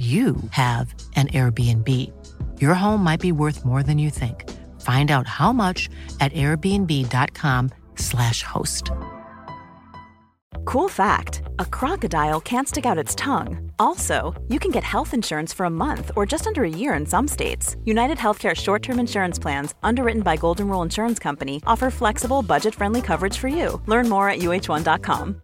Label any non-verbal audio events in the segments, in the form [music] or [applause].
you have an Airbnb. Your home might be worth more than you think. Find out how much at airbnb.com/slash host. Cool fact a crocodile can't stick out its tongue. Also, you can get health insurance for a month or just under a year in some states. United Healthcare short term insurance plans, underwritten by Golden Rule Insurance Company, offer flexible, budget friendly coverage for you. Learn more at uh1.com.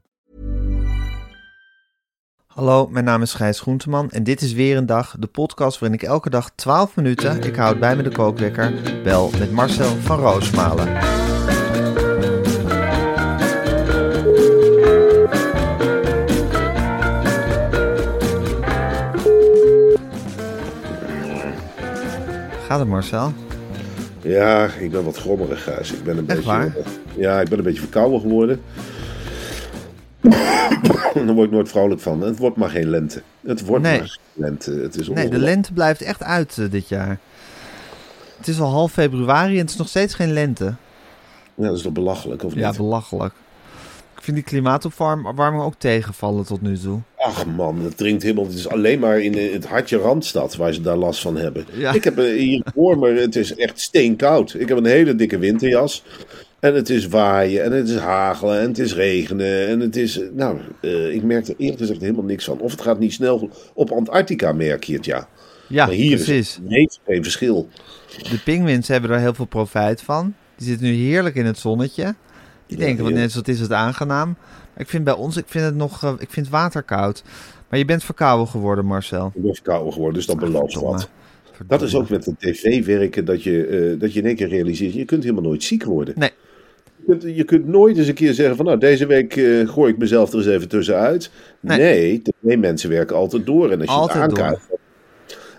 Hallo, mijn naam is Gijs Groenteman en dit is weer een dag, de podcast waarin ik elke dag 12 minuten, ik houd bij me de kookwekker, bel met Marcel van Roosmalen. Gaat het Marcel? Ja, ik ben wat grommerig, Gijs. Ik ben een Echt beetje, waar? Ja, ik ben een beetje verkouden geworden. [laughs] Daar word ik nooit vrolijk van. Het wordt maar geen lente. Het wordt Nee. maar geen lente. Het is Nee, de lente blijft echt uit eh, dit jaar. Het is al half februari en het is nog steeds geen lente. Ja, dat is toch belachelijk, of Ja, niet? belachelijk. Ik vind die klimaatopwarming ook tegenvallen tot nu toe. Ach man, het dringt helemaal. Het is alleen maar in het hartje Randstad waar ze daar last van hebben. Ja. Ik heb eh, hier voor me, het is echt steenkoud. Ik heb een hele dikke winterjas. En het is waaien, en het is hagelen, en het is regenen. En het is, nou, eh, ik merk er eerlijk gezegd helemaal niks van. Of het gaat niet snel. Op Antarctica merk je het, ja. Ja, maar hier precies. is nee, geen verschil. De pinguïns hebben er heel veel profijt van. Die zitten nu heerlijk in het zonnetje. Denken van heerlijk. net wat is het aangenaam. Ik vind bij ons, ik vind het nog, eh, ik vind het water koud. Maar je bent verkouden geworden, Marcel. Ik ben verkouden geworden, dus dat belooft wat. Dat is ook met de tv werken, dat je, eh, dat je in één keer realiseert, je kunt helemaal nooit ziek worden. Nee. Je kunt, je kunt nooit eens een keer zeggen van, nou, deze week eh, gooi ik mezelf er eens even tussenuit. Nee. Nee, tv-mensen werken altijd door. En als je Altijd het aankaart,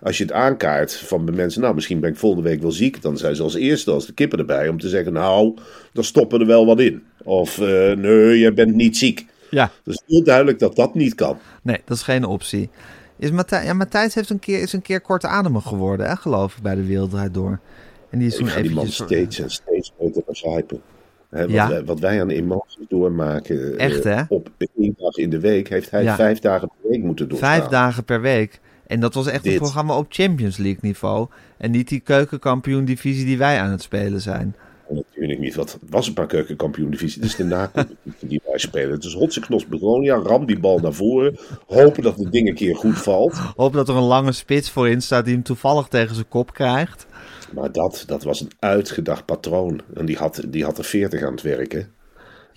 als je het aankaart van de mensen, nou, misschien ben ik volgende week wel ziek, dan zijn ze als eerste, als de kippen erbij, om te zeggen, nou, dan stoppen we er wel wat in. Of, eh, nee, jij bent niet ziek. Ja, Dus heel duidelijk dat dat niet kan. nee, dat is geen optie. Is Matthijs, ja, Matthijs heeft een keer, is een keer kortademig geworden, hè, geloof ik, bij de Wereld Draait Door. En die is toen die man steeds en steeds beter begrijpen. Hè, wat, Ja. wij, wat wij aan emoties doormaken eh, Echt, hè? op één dag in de week, heeft hij Ja. vijf dagen per week moeten doorstaan. Vijf dagen per week. En dat was echt een programma op Champions League niveau. En niet die keukenkampioen divisie die wij aan het spelen zijn. Natuurlijk niet, wat was een paar keukenkampioen-divisie. Het is de na-competitie die wij spelen. Het is Hotseknos Begonia, ram die bal naar voren. Hopen dat het ding een keer goed valt. Hoop dat er een lange spits voorin staat die hem toevallig tegen zijn kop krijgt. Maar dat, dat was een uitgedacht patroon. En die had, die had er veertig aan het werken.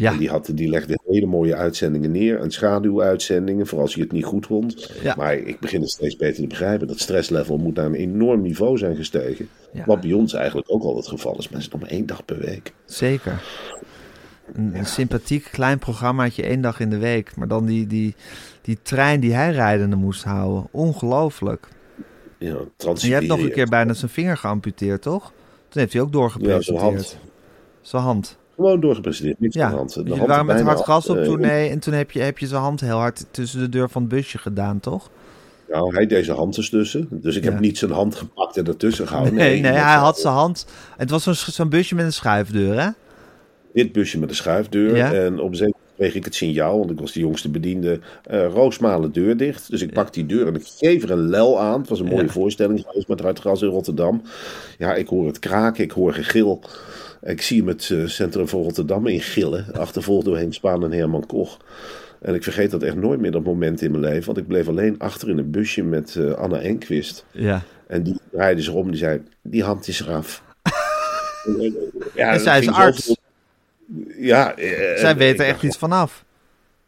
Ja, En die, had, die legde hele mooie uitzendingen neer. En schaduwuitzendingen, voor als hij het niet goed vond. Ja. Maar ik begin het steeds beter te begrijpen. Dat stresslevel moet naar een enorm niveau zijn gestegen. Ja. Wat bij ons eigenlijk ook al het geval is. Maar het is nog maar één dag per week. zeker. Een, een sympathiek klein programmaatje één dag in de week. Maar dan die, die, die trein die hij rijdende moest houden. Ongelooflijk. Ja, En je hebt nog een keer bijna zijn vinger geamputeerd, toch? Toen heeft hij ook Ja, zijn doorgepresenteerd. hand. Zijn hand. Gewoon doorgepresenteerd. Niks Ja, aan de hand. De jullie hand waren met hard gas op eh, tournee en toen heb je, heb je zijn hand heel hard tussen de deur van het busje gedaan, toch? Nou, hij deed zijn hand ertussen. Dus ik Ja. heb niet zijn hand gepakt en ertussen gehouden. Nee, nee, ik hij had zijn hand. Het was zo'n busje met een schuifdeur, hè? Dit busje met een schuifdeur. Ja. En op een zeker kreeg ik het signaal, want ik was de jongste bediende. eh roosmalen deur dicht. Dus ik pak die deur en ik geef er een lel aan. Het was een mooie Ja. voorstelling geweest met Ruitgras in Rotterdam. Ja, ik hoor het kraken, ik hoor gegil. Ik zie hem het eh, centrum van Rotterdam in gillen. Achtervolgd door Henk Spaan en Herman Koch. En ik vergeet dat echt nooit meer dat moment in mijn leven. Want ik bleef alleen achter in een busje met eh, Anna Enquist. Ja. En die draaide zich om en die zei, die hand is eraf. ja, [laughs] En zij is arts. Ja, eh, Zij en weet ik er echt dacht, iets vanaf.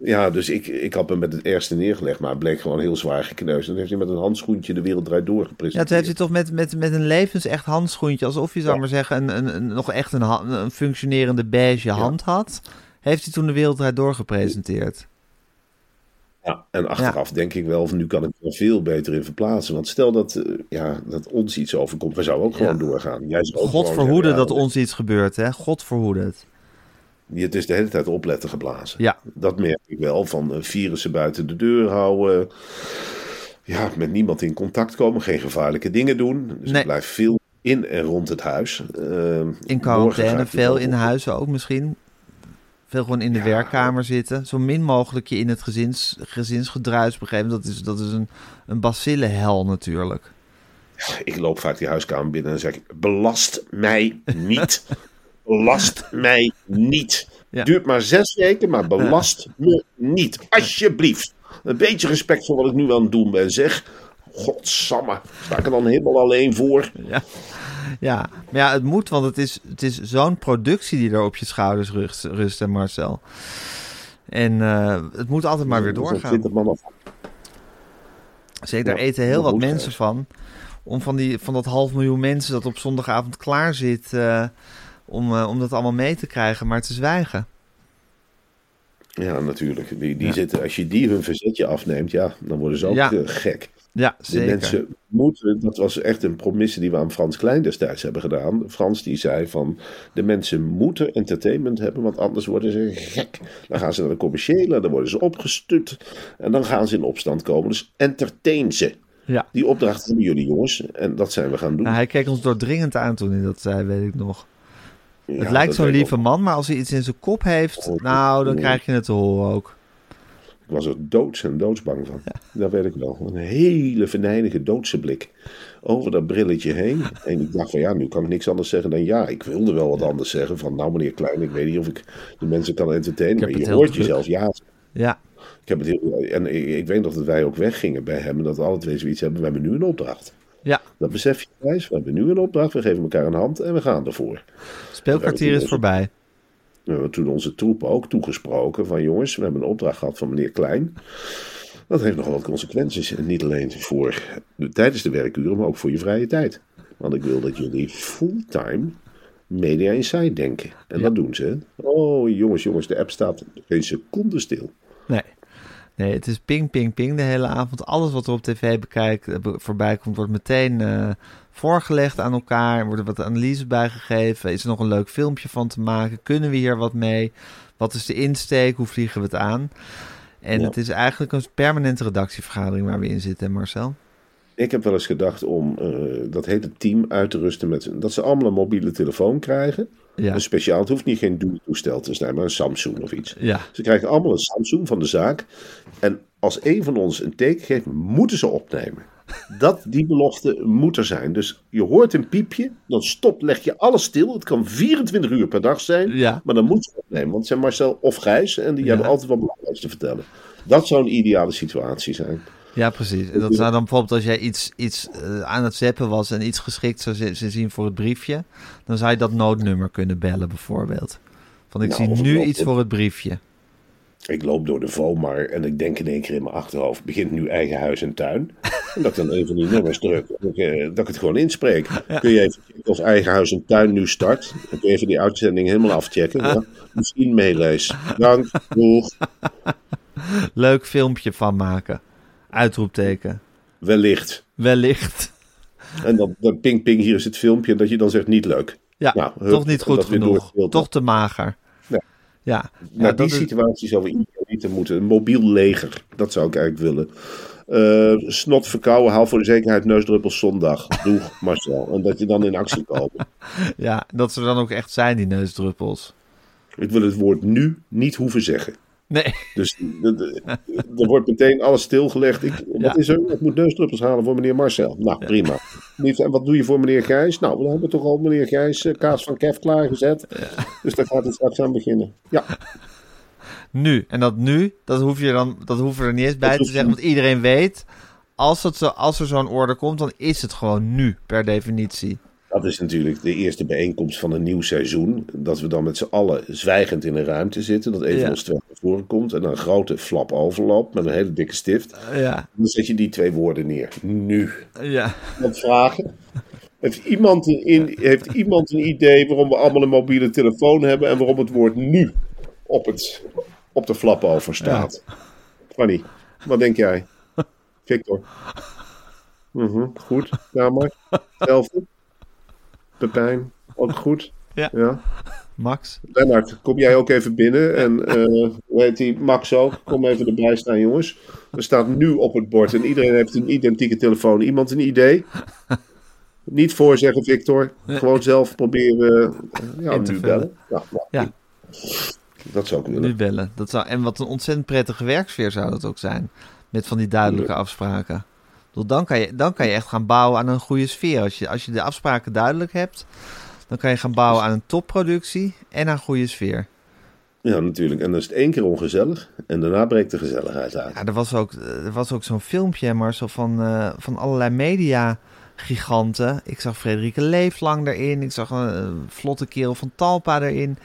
Ja, dus ik, ik had me met het eerste neergelegd, maar het bleek gewoon heel zwaar gekneusd. En toen heeft hij met een handschoentje de wereld draait door Ja, gepresenteerd. toen heeft hij toch met, met, met een levensecht handschoentje, alsof je, zou Ja. maar zeggen, een, een, een- nog echt een, functionerende beige hand had. Heeft hij toen de wereldrijd doorgepresenteerd. Ja, en achteraf denk ik wel, van nu kan ik er veel beter in verplaatsen. Want stel dat, eh, ja, dat ons iets overkomt, we zouden ook gewoon doorgaan. Jij zou God verhoede dat ja, ons iets gebeurt, hè? God verhoede het. Het is de hele tijd opletten geblazen. Ja. Dat merk ik wel, van uh, virussen buiten de deur houden. Ja, met niemand in contact komen, geen gevaarlijke dingen doen. Dus Nee. blijft veel in en rond het huis. Uh, In quarantaine, veel in huis ook misschien. Veel gewoon in de werkkamer zitten. Zo min mogelijk je in het gezins, gezinsgedruis begeven. Dat is, dat is een, een bacillenhel natuurlijk. Ik loop vaak die huiskamer binnen en zeg ik, belast mij niet. [laughs] belast [laughs] mij niet. Ja. Duurt maar zes weken, maar belast me niet. Alsjeblieft. Een beetje respect voor wat ik nu aan het doen ben, zeg. Godsamme, sta ik er dan helemaal alleen voor? Ja, ja. maar ja, het moet, want het is, het is zo'n productie die er op je schouders rust, rust hè, Marcel. En eh, het moet altijd maar weer doorgaan. 20 man af. Zeker, daar eten heel wat mensen van. Om van, die, van dat half miljoen mensen dat op zondagavond klaar zit... eh, om, eh, om dat allemaal mee te krijgen, maar te zwijgen. Ja, natuurlijk. Die, die Ja. zitten, als je die hun verzetje afneemt, ja, dan worden ze ook Ja. eh, gek. Ja, De zeker. mensen moeten, dat was echt een promisse die we aan Frans Klein destijds hebben gedaan. Frans die zei van, de mensen moeten entertainment hebben, want anders worden ze gek. Dan gaan ze naar de commerciële, dan worden ze opgestut en dan gaan ze in opstand komen. Dus entertain ze. Ja. Die opdracht hebben jullie jongens en dat zijn we gaan doen. Nou, hij keek ons doordringend aan toen hij dat zei, weet ik nog. Ja, het lijkt zo'n lieve ook. man, maar als hij iets in zijn kop heeft, Oh, nou, dan oh. krijg je het te horen ook. Ik was er doods en doodsbang van. Dat weet ik wel. Een hele venijnige doodse blik over dat brilletje heen. En ik dacht van ja, nu kan ik niks anders zeggen dan ja. Ik wilde wel wat anders zeggen. Van nou meneer Klein, ik weet niet of ik de mensen kan entertainen. Maar je hoort jezelf ja. Ja, Ik heb het heel, en ik, ik weet nog dat wij ook weggingen bij hem. En dat we alle twee zoiets hebben. We hebben nu een opdracht. Dat besef je prijs. We hebben nu een opdracht. We geven elkaar een hand en we gaan ervoor. speelkwartier is voorbij. We hebben toen onze troepen ook toegesproken van jongens, we hebben een opdracht gehad van meneer Klein. Dat heeft nogal wat consequenties. En niet alleen voor de, tijdens de werkuren, maar ook voor je vrije tijd. Want ik wil dat jullie fulltime Media Insight denken. En Ja. dat doen ze. Oh jongens, jongens, de app staat geen seconde stil. Nee. Nee, het is ping, ping, ping de hele avond. Alles wat er op tv bekijkt, eh, voorbij komt, wordt meteen eh, voorgelegd aan elkaar. Er wordt wat analyse bijgegeven. Is er nog een leuk filmpje van te maken? Kunnen we hier wat mee? Wat is de insteek? Hoe vliegen we het aan? En Ja. het is eigenlijk een permanente redactievergadering waar we in zitten, Marcel. Ik heb wel eens gedacht om eh, dat hele team uit te rusten met dat ze allemaal een mobiele telefoon krijgen. Ja, Een speciaal, het hoeft niet geen toestel te zijn, maar een Samsung of iets. ja, Ze krijgen allemaal een Samsung van de zaak. En als een van ons een teken geeft, moeten ze opnemen. Dat, die belofte moet er zijn. Dus je hoort een piepje, dan stopt, leg je alles stil. Het kan 24 uur per dag zijn, Ja. maar dan moet ze opnemen. Want het zijn Marcel of Gijs en die Ja. hebben altijd wat belangrijks te vertellen. Dat zou een ideale situatie zijn. Ja, precies. En dat zou dan bijvoorbeeld als jij iets, iets eh, aan het zeppen was en iets geschikt zou zien voor het briefje, dan zou je dat noodnummer kunnen bellen bijvoorbeeld. Van ik Nou, zie nu iets voor het briefje. Ik loop door de Vomar en ik denk in één keer in mijn achterhoofd, begint nu eigen huis en tuin. En dat ik dan een van die nummers druk, en ik, eh, dat ik het gewoon inspreek. Kun je even of eigen huis en tuin nu start? Dan kun je even die uitzending helemaal afchecken. Ja? Misschien meelees. Dank, doeg, Leuk filmpje van maken. Uitroepteken. wellicht. Wellicht. [laughs] En dan, dan ping ping, hier is het filmpje. En dat je dan zegt niet leuk. Ja, Nou, hup, toch niet goed genoeg. Toch te mager. Ja. Ja, ja Nou, die is- situatie zou we idealiter moeten. Een mobiel leger, dat zou ik eigenlijk willen. Eh, snot verkouden, haal voor de zekerheid neusdruppels zondag. Doeg, [laughs] Marcel. En dat je dan in actie komt. ja, dat ze dan ook echt zijn, die neusdruppels. Ik wil het woord nu niet hoeven zeggen. Nee, Dus er wordt meteen alles stilgelegd. Ik, wat Ja. is er? Ik moet neusdruppels halen voor meneer Marcel. Nou, prima. En wat doe je voor meneer Gijs? Nou, we hebben toch al meneer Gijs eh, kaas van Kev klaargezet. Dus daar gaat het straks aan beginnen. Ja, nu. En dat nu, dat hoef je dan, dat hoeven we er niet eens bij te zeggen, want iedereen weet, als, het zo, als er zo'n order komt, dan is het gewoon nu, per definitie. Dat is natuurlijk de eerste bijeenkomst van een nieuw seizoen. Dat we dan met z'n allen zwijgend in een ruimte zitten. Dat een Ja. van ons twee naar voren komt. En dan een grote flap overloopt met een hele dikke stift. Ja, Dan zet je die twee woorden neer. Nu. ja. wat vragen. Heeft iemand, een, in, heeft iemand een idee waarom we allemaal een mobiele telefoon hebben en waarom het woord nu op, het, op de flap over staat? Fanny, Wat denk jij? Victor. Mhm, goed. Kamer. Hetzelfde. Pepijn. Ook goed. [laughs] Ja. ja. Max? Lennart, kom jij ook even binnen. En eh hoe heet die? Max ook. Kom even erbij staan, jongens. Er staat nu op het bord en iedereen heeft een identieke telefoon. Iemand een idee? Niet voorzeggen, Victor. Gewoon zelf proberen. eh, Ja, nu bellen. Ja, nou, Ja. Dat zou willen. Nu bellen. Dat zou, en wat een ontzettend prettige werksfeer zou dat ook zijn. Met van die duidelijke afspraken. Dan kan, je, dan kan je echt gaan bouwen aan een goede sfeer. Als je, als je de afspraken duidelijk hebt, dan kan je gaan bouwen aan een topproductie en aan goede sfeer. Ja, natuurlijk. En dan is het één keer ongezellig. En daarna breekt de gezelligheid uit. Ja, er was ook, er was ook zo'n filmpje, zo van, eh, van allerlei media-giganten. Ik zag Frederike Leeflang erin. Ik zag een eh, vlotte kerel van Talpa erin.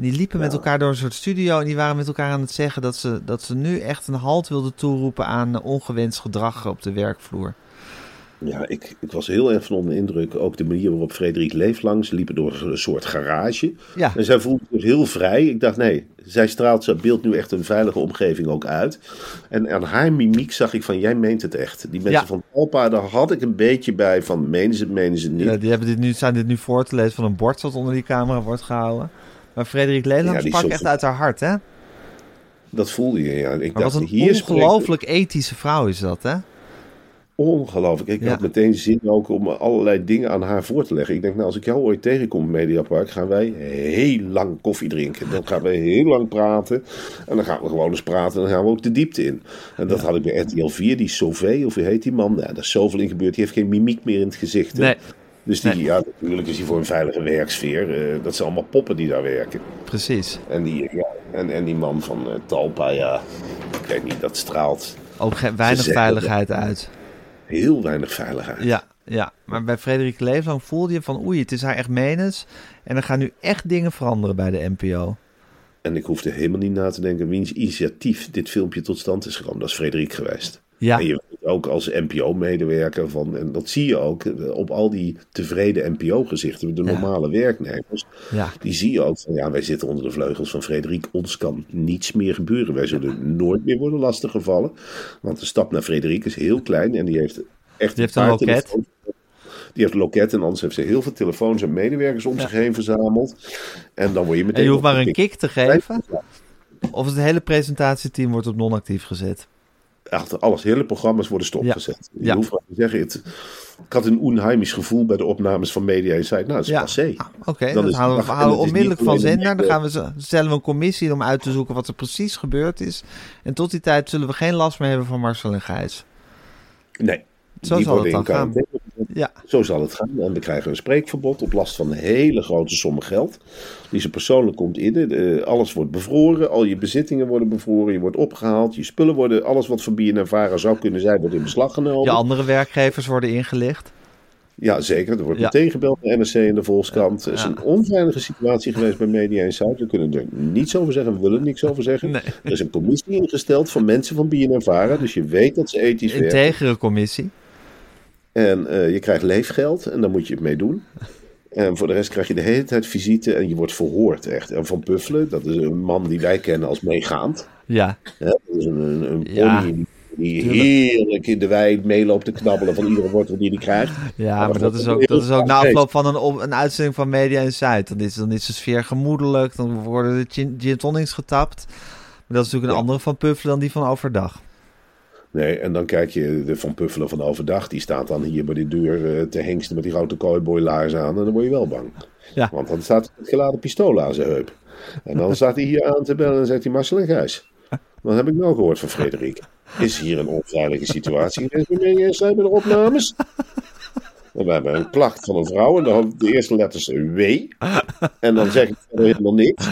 En die liepen met elkaar door een soort studio. En die waren met elkaar aan het zeggen dat ze, dat ze nu echt een halt wilden toeroepen aan eh, ongewenst gedrag op de werkvloer. Ja, ik, ik was heel erg van onder de indruk. Ook de manier waarop Frederik Leeflang. Ze liepen door een soort garage. Ja, En zij voelde zich heel vrij. Ik dacht, nee, zij straalt zijn beeld nu echt een veilige omgeving ook uit. En aan haar mimiek zag ik van, jij meent het echt. Die mensen Ja. van Talpa, daar had ik een beetje bij van, menen ze het, menen ze het niet. Ja, die hebben dit nu, zijn dit nu voor te lezen van een bord dat onder die camera wordt gehouden. Maar Frederik die sprak echt uit haar hart, hè? Dat voelde je, ja. Ik Maar dacht, wat een hier spreekt- ongelooflijk ethische vrouw is dat, hè? Ongelooflijk. Ik Ja. had meteen zin ook om allerlei dingen aan haar voor te leggen. Ik denk, nou, als ik jou ooit tegenkom in Mediapark, gaan wij heel lang koffie drinken. Dan gaan we heel lang praten. En dan gaan we gewoon eens praten. En dan gaan we ook de diepte in. En dat had ik bij RTL 4, die Sauvé, of hoe heet die man? Ja, daar is zoveel in gebeurd. Die heeft geen mimiek meer in het gezicht. hè. Nee, Dus die, Nee. ja, natuurlijk is hij voor een veilige werksfeer. Eh, dat zijn allemaal poppen die daar werken. precies. En die, ja, en, en die man van eh, Talpa, ja, ik weet niet, dat straalt Ook geen, weinig veiligheid uit. heel weinig veiligheid. Ja, ja, maar bij Frederik Leeflang voelde je van oei, het is haar echt menens. En er gaan nu echt dingen veranderen bij de NPO. En ik hoefde helemaal niet na te denken wiens initiatief dit filmpje tot stand is gekomen. Dat is Frederik geweest. Ja, En je weet ook als NPO-medewerker van, en dat zie je ook eh, op al die tevreden NPO-gezichten, de Ja. normale werknemers, ja, die zie je ook van, ja, wij zitten onder de vleugels van Frederik, ons kan niets meer gebeuren. Wij zullen nooit meer worden lastiggevallen, want de stap naar Frederik is heel klein en die heeft echt Die heeft een loket. Die heeft een loket en anders heeft ze heel veel telefoons en medewerkers om Ja. zich heen verzameld. En dan word je meteen... en je hoeft maar een opgepikt. kick te geven. Of het hele presentatieteam wordt op non-actief gezet. Achter alles, hele programma's worden stopgezet. Je Ja. hoeft maar te zeggen, het, ik had een onheimisch gevoel bij de opnames van Media Insight. Nou, het is Ja. passé. Ah, Oké, Dan houden we, en we is onmiddellijk van zender. Dan gaan we, ze- stellen we een commissie om uit te zoeken wat er precies gebeurd is. En tot die tijd zullen we geen last meer hebben van Marcel en Gijs. Nee. Zo zal het dan gaan. Ja, Zo zal het gaan. En we krijgen een spreekverbod op last van hele grote sommen geld. Die ze persoonlijk komt in. Eh, alles wordt bevroren. Al je bezittingen worden bevroren. Je wordt opgehaald. Je spullen worden. Alles wat van BNN Vara zou kunnen zijn, wordt in beslag genomen. je andere werkgevers worden ingelicht. Ja, zeker. Er wordt Ja. meteen gebeld naar NRC en de Volkskrant. Het is een onveilige situatie geweest bij Media Insight. We kunnen er niets over zeggen. We willen niks over zeggen. Nee. Er is een commissie ingesteld van mensen van BNN Vara. Dus je weet dat ze ethisch werken. Integere commissie. En eh, je krijgt leefgeld en daar moet je het mee doen. En voor de rest krijg je de hele tijd visite en je wordt verhoord echt. En Van Puffelen, dat is een man die wij kennen als meegaand. Ja? Dat is een, een, een Ja, pony die heerlijk in de wei meeloopt te knabbelen van iedere wortel die hij krijgt. ja maar dat is ook, dat is ook na afloop van een, een uitzending van Media Insight. Dan is, dan is de sfeer gemoedelijk, dan worden de gin, gin tonics getapt. Maar dat is natuurlijk een Ja. andere van Puffelen dan die van overdag. Nee, en dan kijk je de Van Puffelen van overdag. Die staat dan hier bij de deur eh, te hengsten met die grote cowboylaars aan. En dan word je wel bang. Ja. Want dan staat hij met geladen pistool aan zijn heup. En dan staat hij hier aan te bellen en zegt hij Marcel en Gijs. Wat heb ik nou gehoord van Frederik? Is hier een onveilige situatie geweest Insight bij de opnames? En we hebben een klacht van een vrouw en dan de eerste letters W. En dan zeg ik helemaal niks.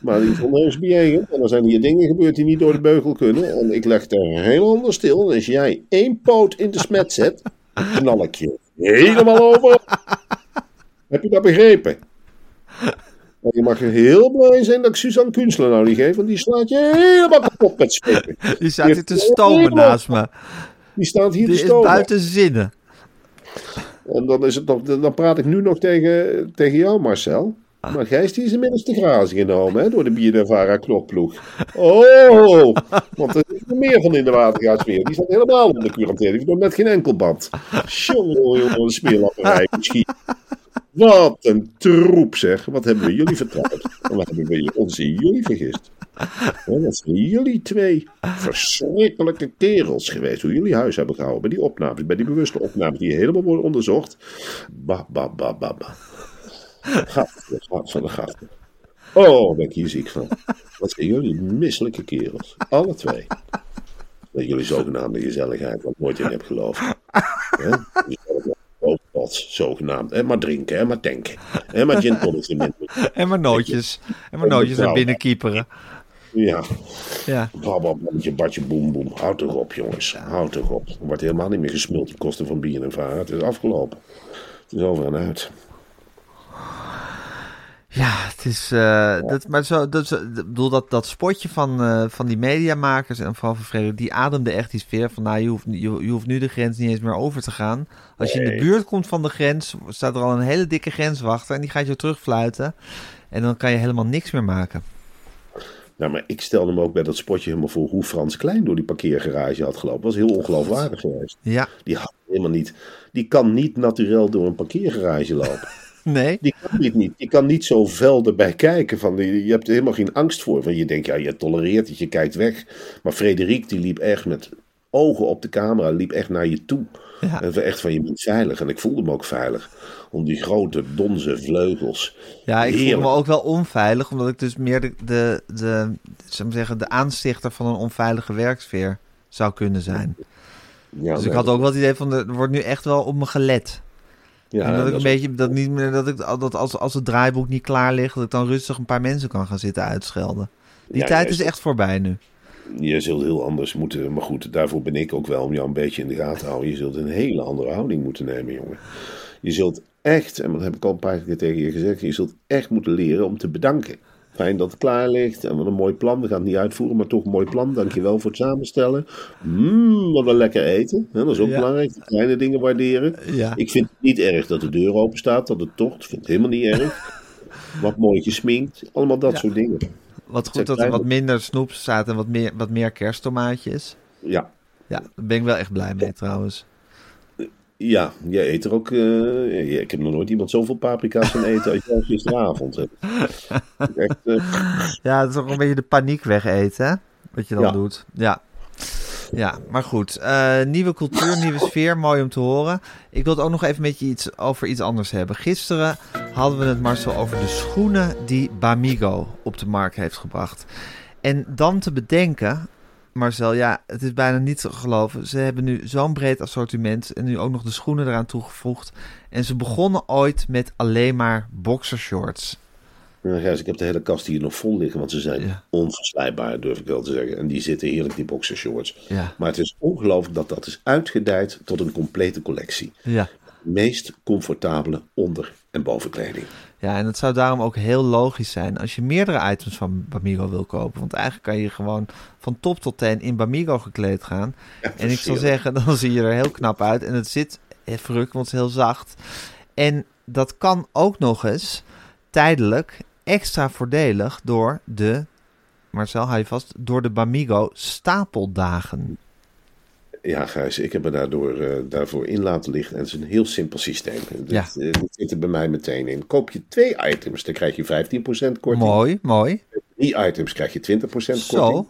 Maar die is onheus bejegend. En dan zijn hier dingen gebeurd die niet door de beugel kunnen. En ik leg er heel anders stil. En als jij één poot in de smet zet, knal ik je helemaal over. Heb je dat begrepen? En je mag heel blij zijn dat ik Suzanne Kunstler nou niet geef. Want die slaat je helemaal kapot met schepen. Die staat hier te stomen naast me. Die staat hier Die te is stomen. buiten zinnen. En dan, is het nog, dan praat ik nu nog tegen, tegen jou, Marcel. Maar Gijs die is inmiddels te grazen genomen hè, door de Biodevara knokploeg. [laughs] Oh, want er is er meer van in de watergaasfeer. Die staat helemaal onder quarantaine. Die heeft nog net geen enkel bad. Jongen, jongen, een smeerlapperij misschien. [laughs] Wat een troep zeg. Wat hebben we jullie vertrouwd? En wat hebben we ons in jullie vergist? Ja, dat zijn jullie twee verschrikkelijke kerels geweest. Hoe jullie huis hebben gehouden bij die opnames. Bij die bewuste opnames die helemaal worden onderzocht. Ba, ba, ba, ba. Gaat, gaat van de gaat. Oh, ben ik hier ziek van. Wat zijn jullie misselijke kerels. Alle twee. Met jullie zogenaamde gezelligheid, wat nooit in heb geloofd. Pots, zogenaamd. En maar drinken, en maar tanken. En maar gin tonics in En maar nootjes. En maar nootjes naar binnen kieperen. Ja. Ja. Babbel, badje, badje, boem, boem. Houd toch op, jongens. Houd toch op. Er wordt helemaal niet meer gesmuld ten kosten van bier en varen. Het is afgelopen. Het is over en uit. Ja, het is. eh, dat, maar zo, dat, bedoel, dat, dat spotje van, eh, van die mediamakers en vooral van Frederik, die ademde echt die sfeer van. Nou, je hoeft, je, je hoeft nu de grens niet eens meer over te gaan. Als je in de buurt komt van de grens, staat er al een hele dikke grenswachter en die gaat je terugfluiten. En dan kan je helemaal niks meer maken. Nou, maar ik stelde me ook bij dat spotje helemaal voor hoe Frans Klein door die parkeergarage had gelopen. Dat was heel ongeloofwaardig geweest. Ja, Die had helemaal niet. Die kan niet natuurlijk door een parkeergarage lopen. Nee. Die kan niet, niet. Je kan niet zo fel erbij kijken. Van, je hebt er helemaal geen angst voor. Want je denkt, ja, je tolereert het, je kijkt weg. Maar Frederik, die liep echt met ogen op de camera, liep echt naar je toe. Ja. En echt van, je bent veilig. En ik voelde me ook veilig. Om die grote, donze vleugels. Ja, ik voelde me ook wel onveilig, omdat ik dus meer de, de, de, zou zeggen, de aanstichter van een onveilige werksfeer zou kunnen zijn. Ja, Dus ik had ook wel het idee van, er wordt nu echt wel op me gelet. Ja, en dat ik een beetje, dat niet meer, dat ik, dat als, als het draaiboek niet klaar ligt, dat ik dan rustig een paar mensen kan gaan zitten uitschelden. Die Ja, tijd is echt voorbij nu. Je zult heel anders moeten, maar goed, daarvoor ben ik ook wel om jou een beetje in de gaten te houden. Je zult een hele andere houding moeten nemen, jongen. Je zult echt, en dat heb ik al een paar keer tegen je gezegd, je zult echt moeten leren om te bedanken. Fijn dat het klaar ligt en wat een mooi plan. We gaan het niet uitvoeren, maar toch een mooi plan. Dankjewel voor het samenstellen. Mmm, wat een lekker eten. Dat is ook Ja. belangrijk. De kleine dingen waarderen. Ja. Ik vind het niet erg dat de deur open staat, dat het tocht. Ik vind het helemaal niet erg. [laughs] Wat mooi gesminkt. Allemaal dat Ja. soort dingen. Wat goed dat er wat minder snoep staat en wat meer, wat meer kersttomaatjes. Ja, Ja, daar ben ik wel echt blij mee trouwens. Ja, jij eet er ook. eh, ik heb nog nooit iemand zoveel paprika's gaan eten als jij gisteravond hebt. Echt, eh, Ja, het is ook een beetje de paniek wegeten, hè? Wat je dan Ja. doet. Ja. Ja, maar goed. Eh, nieuwe cultuur, nieuwe sfeer. Mooi om te horen. Ik wil het ook nog even met je iets, over iets anders hebben. Gisteren hadden we het, Marcel, over de schoenen die Bamigo op de markt heeft gebracht. En dan te bedenken, Marcel, ja, het is bijna niet te geloven. Ze hebben nu zo'n breed assortiment en nu ook nog de schoenen eraan toegevoegd. En ze begonnen ooit met alleen maar boxershorts. nou, Gijs, ik heb de hele kast hier nog vol liggen, want ze zijn Ja. durf ik wel te zeggen. En die zitten heerlijk, die boxershorts. Ja. Maar het is ongelooflijk dat dat is uitgedijd tot een complete collectie. Ja. Meest comfortabele onder- en bovenkleding. Ja, en het zou daarom ook heel logisch zijn als je meerdere items van Bamigo wil kopen. Want eigenlijk kan je gewoon van top tot teen in Bamigo gekleed gaan. Ja, En ik zou zeggen, [laughs] dan zie je er heel knap uit. En het zit verrukt, want het is heel zacht. En dat kan ook nog eens tijdelijk extra voordelig door de, Marcel, hou je vast, door de Bamigo stapeldagen. Ja, Gijs, ik heb me daardoor, eh, daarvoor in laten liggen. En het is een heel simpel systeem. Ja. Dit, eh, dit zit er bij mij meteen in. Koop je twee items, dan krijg je 15% korting. Mooi, mooi. Drie items krijg je 20% Zo. korting.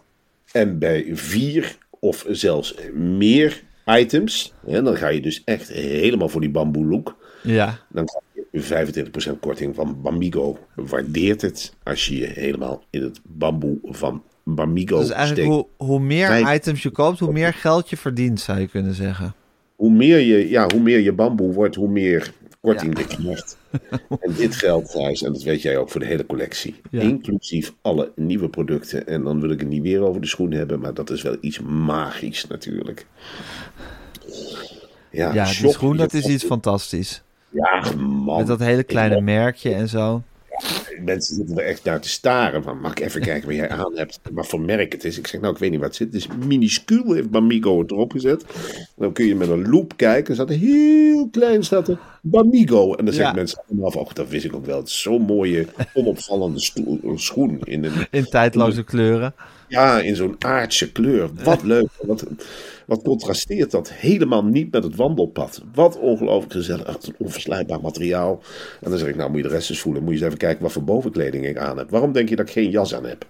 En bij vier of zelfs meer items, hè, dan ga je dus echt helemaal voor die bamboe look. Ja, Dan krijg je 25% korting van Bamigo. Waardeert het als je je helemaal in het bamboe van Bamigo dus eigenlijk steekt. hoe, hoe meer items je koopt, hoe meer geld je verdient, zou je kunnen zeggen. Hoe meer je, ja, hoe meer je bamboe wordt, hoe meer korting je krijgt. en dit geldt, Gijs, en dat weet jij ook voor de hele collectie. Ja. Inclusief alle nieuwe producten. En dan wil ik het niet weer over de schoen hebben, maar dat is wel iets magisch natuurlijk. Ja, Ja, die schoen, dat is iets fantastisch. Ja, man. Met dat hele kleine merkje en zo. Mensen zitten er echt naar te staren. Van, mag ik even kijken wat jij aan hebt? Wat voor merk het is? Ik zeg, nou, ik weet niet wat het zit. Het is minuscuul, heeft Bamigo het erop gezet. Dan kun je met een loop kijken. Staat er heel klein, staat er Bamigo. En dan zeggen Ja. mensen allemaal van, oh, dat wist ik ook wel. Het is zo'n mooie, onopvallende stoel- schoen. In een, In tijdloze kleuren. ja, in zo'n aardse kleur. Wat leuk. Wat, wat contrasteert dat helemaal niet met het wandelpad. Wat ongelooflijk gezellig. Wat een materiaal. En dan zeg ik, nou moet je de rest eens voelen. Moet je eens even kijken wat voor bovenkleding ik aan heb. Waarom denk je dat ik geen jas aan heb?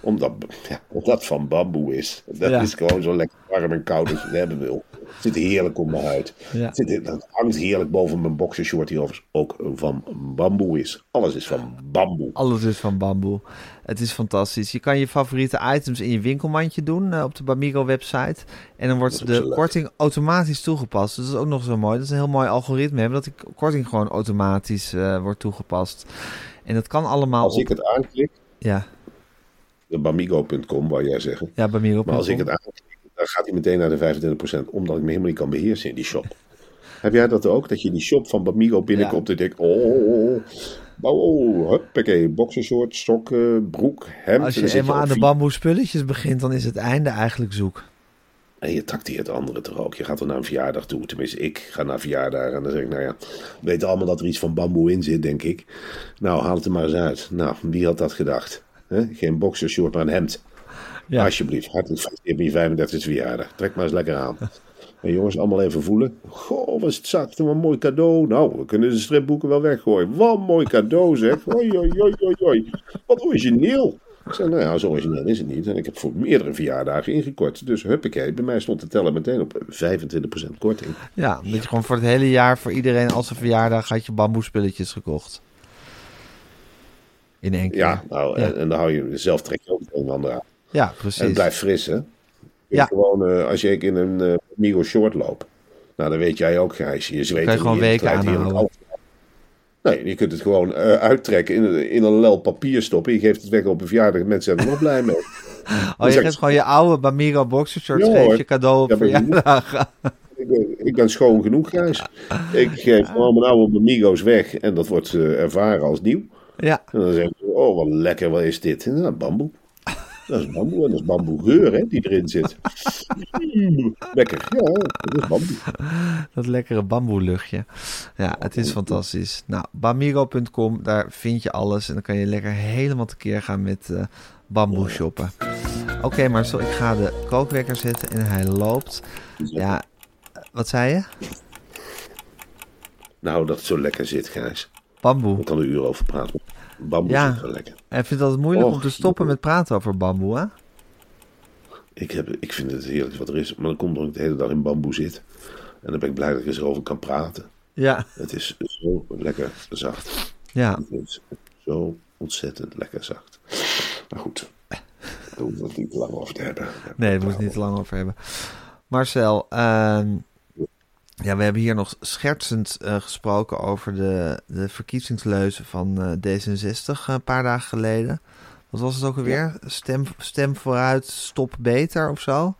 Omdat, ja, omdat van bamboe is. Dat Ja. is gewoon zo lekker warm en koud als je het hebben wil. Het zit heerlijk op mijn huid. Ja. Het, zit, het hangt heerlijk boven mijn boxershort die overigens ook van bamboe is. Alles is van bamboe. Alles is van bamboe. Het is fantastisch. Je kan je favoriete items in je winkelmandje doen eh, op de Bamigo website. En dan wordt de korting automatisch toegepast. Dus dat is ook nog zo mooi. Dat is een heel mooi algoritme hebben dat die korting gewoon automatisch eh, wordt toegepast. En dat kan allemaal Als op... ik het aanklik, Ja, bamigo.com wou jij zeggen. ja Bamigo. Maar als ik het aanklik, dan gaat hij meteen naar de 25%, omdat ik me helemaal niet kan beheersen in die shop. [laughs] Heb jij dat ook? Dat je die shop van Bamigo binnenkomt en denkt, oh, oh, oh, oh, huppakee, boxershort, sokken, broek, hemd. Als je eenmaal aan de bamboe spulletjes begint, dan is het einde eigenlijk zoek. En je trakteert anderen toch ook. Je gaat er naar een verjaardag toe. Tenminste, ik ga naar verjaardag en dan zeg ik, nou ja, we weten allemaal dat er iets van bamboe in zit, denk ik. Nou, haal het er maar eens uit. Nou, wie had dat gedacht? Hè? Geen boxershort, maar een hemd. Ja. Alsjeblieft, hartelijk gefeliciteerd met je 35e verjaardag. Trek maar eens lekker aan. [laughs] En jongens, allemaal even voelen. Goh, wat is het zacht wat een mooi cadeau. Nou, we kunnen de stripboeken wel weggooien. Wat een mooi cadeau zeg. [laughs] Oi, oi, oi, oi, oi. Wat origineel. Ik zei, nou ja, zo origineel is het niet. En ik heb voor meerdere verjaardagen ingekort. Dus huppakee, bij mij stond de teller meteen op 25% korting. Ja, dat je gewoon voor het hele jaar, voor iedereen als een verjaardag, had je bamboe spulletjes gekocht. In één keer. Ja, nou, Ja. En, en dan hou je zelf trek je ook het een en ander aan. Ja, En precies. het blijft fris, hè? Ja. Gewoon, eh, als je in een eh Migo short loopt. Nou, dan weet jij ook, Gijs. Je zweet je gewoon weken aanhouden. Nee, je kunt het gewoon eh, uittrekken, in een, in een lel papier stoppen. Je geeft het weg op een verjaardag. Mensen zijn er nog blij mee. [laughs] Oh, je geeft gewoon je oude Bamigo boxershorts, Ja, geef je cadeau op Ja, verjaardag. ik, ben, ik ben schoon genoeg, Gijs. Ik geef gewoon mijn oude Amigo's weg. En dat wordt ervaren als nieuw. Ja, En dan zeggen ze, oh wat lekker, wat is dit? Nou, bamboe. Dat is bamboe en dat is bamboegeur hè, die erin zit. [laughs] Lekker, ja, dat is bamboe. dat lekkere bamboeluchtje. Ja, het is fantastisch. Nou, bamigo.com, daar vind je alles. En dan kan je lekker helemaal tekeer gaan met eh bamboe shoppen. Oké, maar zo, ik ga de kookwekker zetten en hij loopt. Ja, wat zei je? Nou, dat het zo lekker zit, Gijs. Bamboe. Ik kan er uren over praten. Bamboe Ja. zit wel lekker. En ik vind het moeilijk om te stoppen met praten over bamboe, hè? Ik, heb, ik vind het heerlijk wat er is. Maar dan komt omdat ik de hele dag in bamboe zit. En dan ben ik blij dat ik er over kan praten. Ja, Het is zo lekker zacht. ja. Het is zo ontzettend lekker zacht. Maar goed, daar hoeven we het niet te lang over te hebben. Nee, daar moet het niet te lang over hebben. Marcel, ehm, ja, we hebben hier nog schertsend eh, gesproken over de, de verkiezingsleuzen van eh, D66 een paar dagen geleden. Wat was het ook alweer? Stem, stem vooruit, stop beter of zo?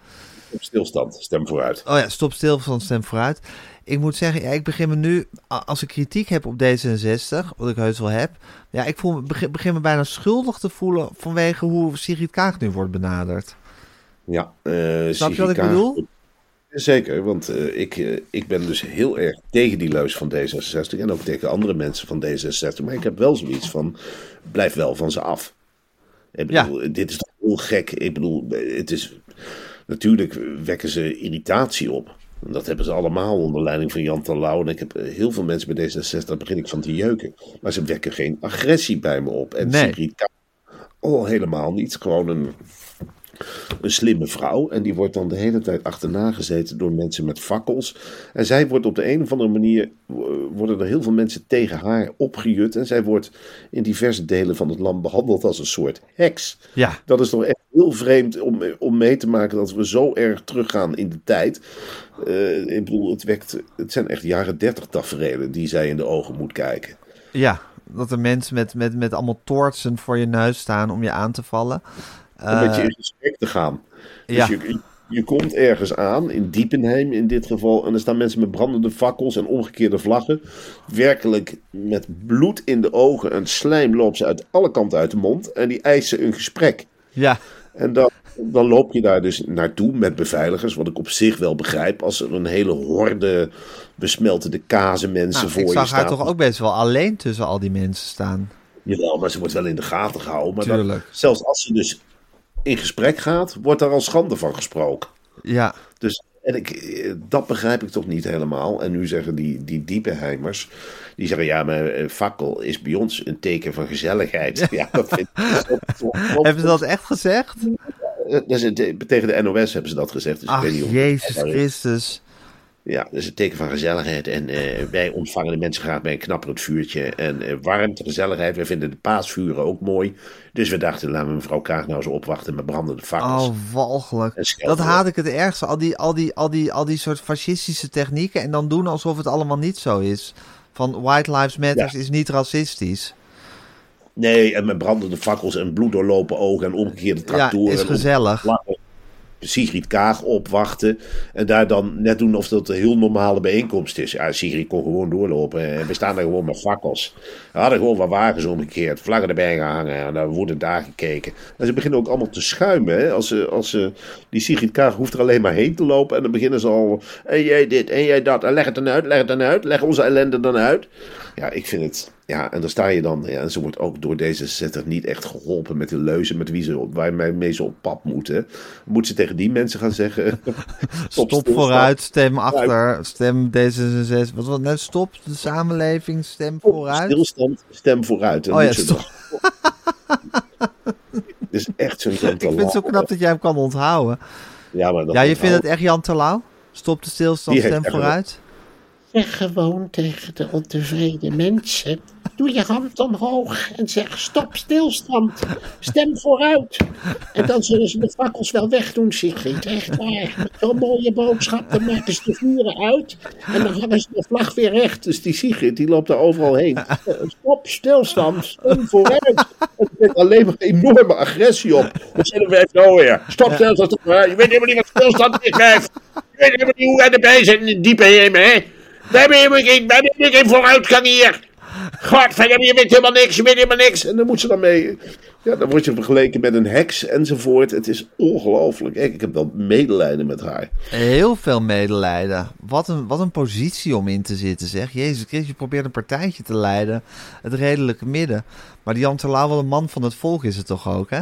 Op stilstand, stem vooruit. Oh ja, stop stil van stem vooruit. Ik moet zeggen, ja, ik begin me nu, als ik kritiek heb op D66, wat ik heus wel heb, ja, ik voel, me- begin, begin me bijna schuldig te voelen vanwege hoe Sigrid Kaag nu wordt benaderd. Ja, eh, Snap je wat ik bedoel? Zeker, want eh, ik, eh, ik ben dus heel erg tegen die leus van D66 en ook tegen andere mensen van D66. Maar ik heb wel zoiets van, blijf wel van ze af. Ik Ja. bedoel, dit is toch heel gek. Ik bedoel, het is, natuurlijk wekken ze irritatie op. En dat hebben ze allemaal onder leiding van Jan Terlouw. En ik heb eh, heel veel mensen bij D66, daar begin ik van te jeuken. Maar ze wekken geen agressie bij me op. En Nee. Sigrid Kaag, oh helemaal niet. Gewoon een, een slimme vrouw. En die wordt dan de hele tijd achterna gezeten door mensen met fakkels. En zij wordt op de een of andere manier, worden er heel veel mensen tegen haar opgejut. En zij wordt in diverse delen van het land behandeld als een soort heks. Ja, Dat is toch echt heel vreemd om, om mee te maken dat we zo erg teruggaan in de tijd. Eh, ik bedoel, het, wekt, het zijn echt jaren dertig tafereelen die zij in de ogen moet kijken. Ja, dat er mensen met, met, met allemaal toortsen voor je neus staan om je aan te vallen. Om Eh, met je in gesprek te gaan. Dus ja. je, je komt ergens aan, in Diepenheim in dit geval, en er staan mensen met brandende fakkels en omgekeerde vlaggen. Werkelijk met bloed in de ogen en slijm loopt ze uit alle kanten uit de mond en die eisen een gesprek. Ja, En dan, dan loop je daar dus naartoe met beveiligers, wat ik op zich wel begrijp, als er een hele horde besmeltende kazen mensen nou, voor ik je zag haar toch ook best wel alleen tussen al die mensen staan. Jawel, maar ze wordt wel in de gaten gehouden. Maar dan- zelfs als ze dus in gesprek gaat, wordt daar al schande van gesproken. Ja, Dus en ik, dat begrijp ik toch niet helemaal. En nu zeggen die, die diepenheimers, die zeggen ja, maar eh, fakkel is bij ons een teken van gezelligheid. Ja, [laughs] dat vind ik toch- hebben ze dat echt gezegd? Dat is een- tegen de NOS hebben ze dat gezegd. Dus ik Ach, weet niet of- Jezus Christus. Ja, dat is een teken van gezelligheid. En eh, wij ontvangen de mensen graag bij een knapperend vuurtje. En eh, warmte, gezelligheid. Wij vinden de paasvuren ook mooi. Dus we dachten, laten we mevrouw Kaag nou zo opwachten met brandende fakkels. Oh, walgelijk. Dat haat ik het ergste. Al die, al, die, al, die, al die soort fascistische technieken. En dan doen alsof het allemaal niet zo is. Van White Lives Matter Ja. is niet racistisch. Nee, en met brandende fakkels en bloeddoorlopen ogen en omgekeerde tractoren. Ja, is gezellig. Sigrid Kaag opwachten. En daar dan net doen of dat een heel normale bijeenkomst is. Ja, Sigrid kon gewoon doorlopen. En we staan daar gewoon met fakkels. We hadden gewoon wat wagens omgekeerd. Vlaggen erbij gehangen. En dan wordt daar gekeken. En ze beginnen ook allemaal te schuimen. Hè? Als ze, als ze, die Sigrid Kaag hoeft er alleen maar heen te lopen. En dan beginnen ze al. En jij dit, en jij dat. En leg het dan uit, leg het dan uit. Leg onze ellende dan uit. Ja, ik vind het. Ja, en dan sta je dan. Ja, en ze wordt ook door D66 niet echt geholpen met de leuzen met wie ze, waarmee ze op pad moeten. Moet ze tegen die mensen gaan zeggen. [laughs] Stop vooruit, stem achter, stem D66. Wat was net? Stop de samenleving, stem vooruit. Stilstand, stem vooruit. En Oh ja, stop. [laughs] is echt zo'n Jan Ik vind het zo knap dat jij hem kan onthouden. Ja, maar Ja, je vindt het echt Jan Terlouw? Stop de stilstand, stem vooruit. Zeg gewoon tegen de ontevreden mensen. Doe je hand omhoog en zeg stop stilstand. Stem vooruit. En dan zullen ze de fakkels wel wegdoen, Sigrid. Echt waar. Zo'n mooie boodschap. Dan maken ze de vuren uit. En dan hangen ze de vlag weer recht. Dus die Sigrid, die loopt daar overal heen. Stop, stilstand, stem vooruit. Het brengt alleen maar enorme agressie op. Dan zeggen wij nou weer. Stop, stilstand, stop vooruit. Je weet helemaal niet wat stilstand is. Je weet helemaal niet hoe wij erbij zijn in diepe hemel, hè. Helemaal geen, we hebben helemaal geen vooruitgang hier. Godverdomme, je weet helemaal niks, je weet helemaal niks. En dan moet ze dan mee. Ja, dan word je vergeleken met een heks enzovoort. Het is ongelooflijk. Ik ik heb wel medelijden met haar. Heel veel medelijden. Wat een, wat een positie om in te zitten, zeg. Jezus Christus, je probeert een partijtje te leiden. Het redelijke midden. Maar die Jan Terlouw, wel een man van het volk is het toch ook, hè?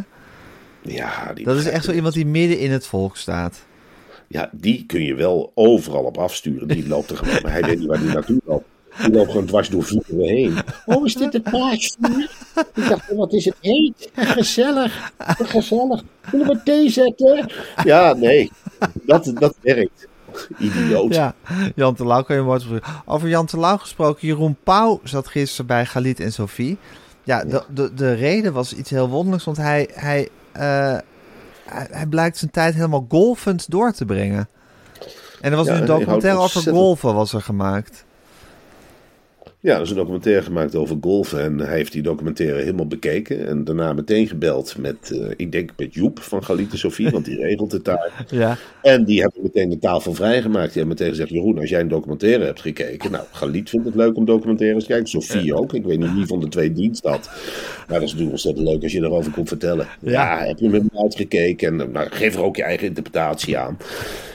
Ja, die Dat is echt zo iemand die midden in het volk staat. Ja, die kun je wel overal op afsturen. Die loopt er gewoon, maar hij weet niet waar die naartoe loopt. Die loopt gewoon dwars door vuren heen. Oh, is dit het paasvuur? Ik dacht, wat is het heet? Gezellig. Gezellig. Zullen we thee zetten? Ja, nee, dat, dat werkt. Idioot. Ja, Jan Terlouw kan je voor- Over Jan Terlouw gesproken, Jeroen Pauw zat gisteren bij Galit en Sophie. Ja, de, de, de reden was iets heel wonderlijks, want hij, hij, eh, hij, hij blijkt zijn tijd helemaal golfend door te brengen. En er was Ja, nu een documentaire over golfen was er gemaakt. Ja, er is een documentaire gemaakt over golfen. En hij heeft die documentaire helemaal bekeken. En daarna meteen gebeld met, eh, ik denk met Joep van Galite Sophie, want die regelt het daar. [laughs] Ja, En die hebben meteen de tafel vrijgemaakt. Die hebben meteen gezegd, Jeroen, als jij een documentaire hebt gekeken. Nou, Galit vindt het leuk om documentaires te kijken. Sophie ook. Ik weet niet wie van de twee dienst had. Maar dat is natuurlijk ontzettend leuk als je erover komt vertellen. Ja, heb je met hem uitgekeken? En nou, geef er ook je eigen interpretatie aan.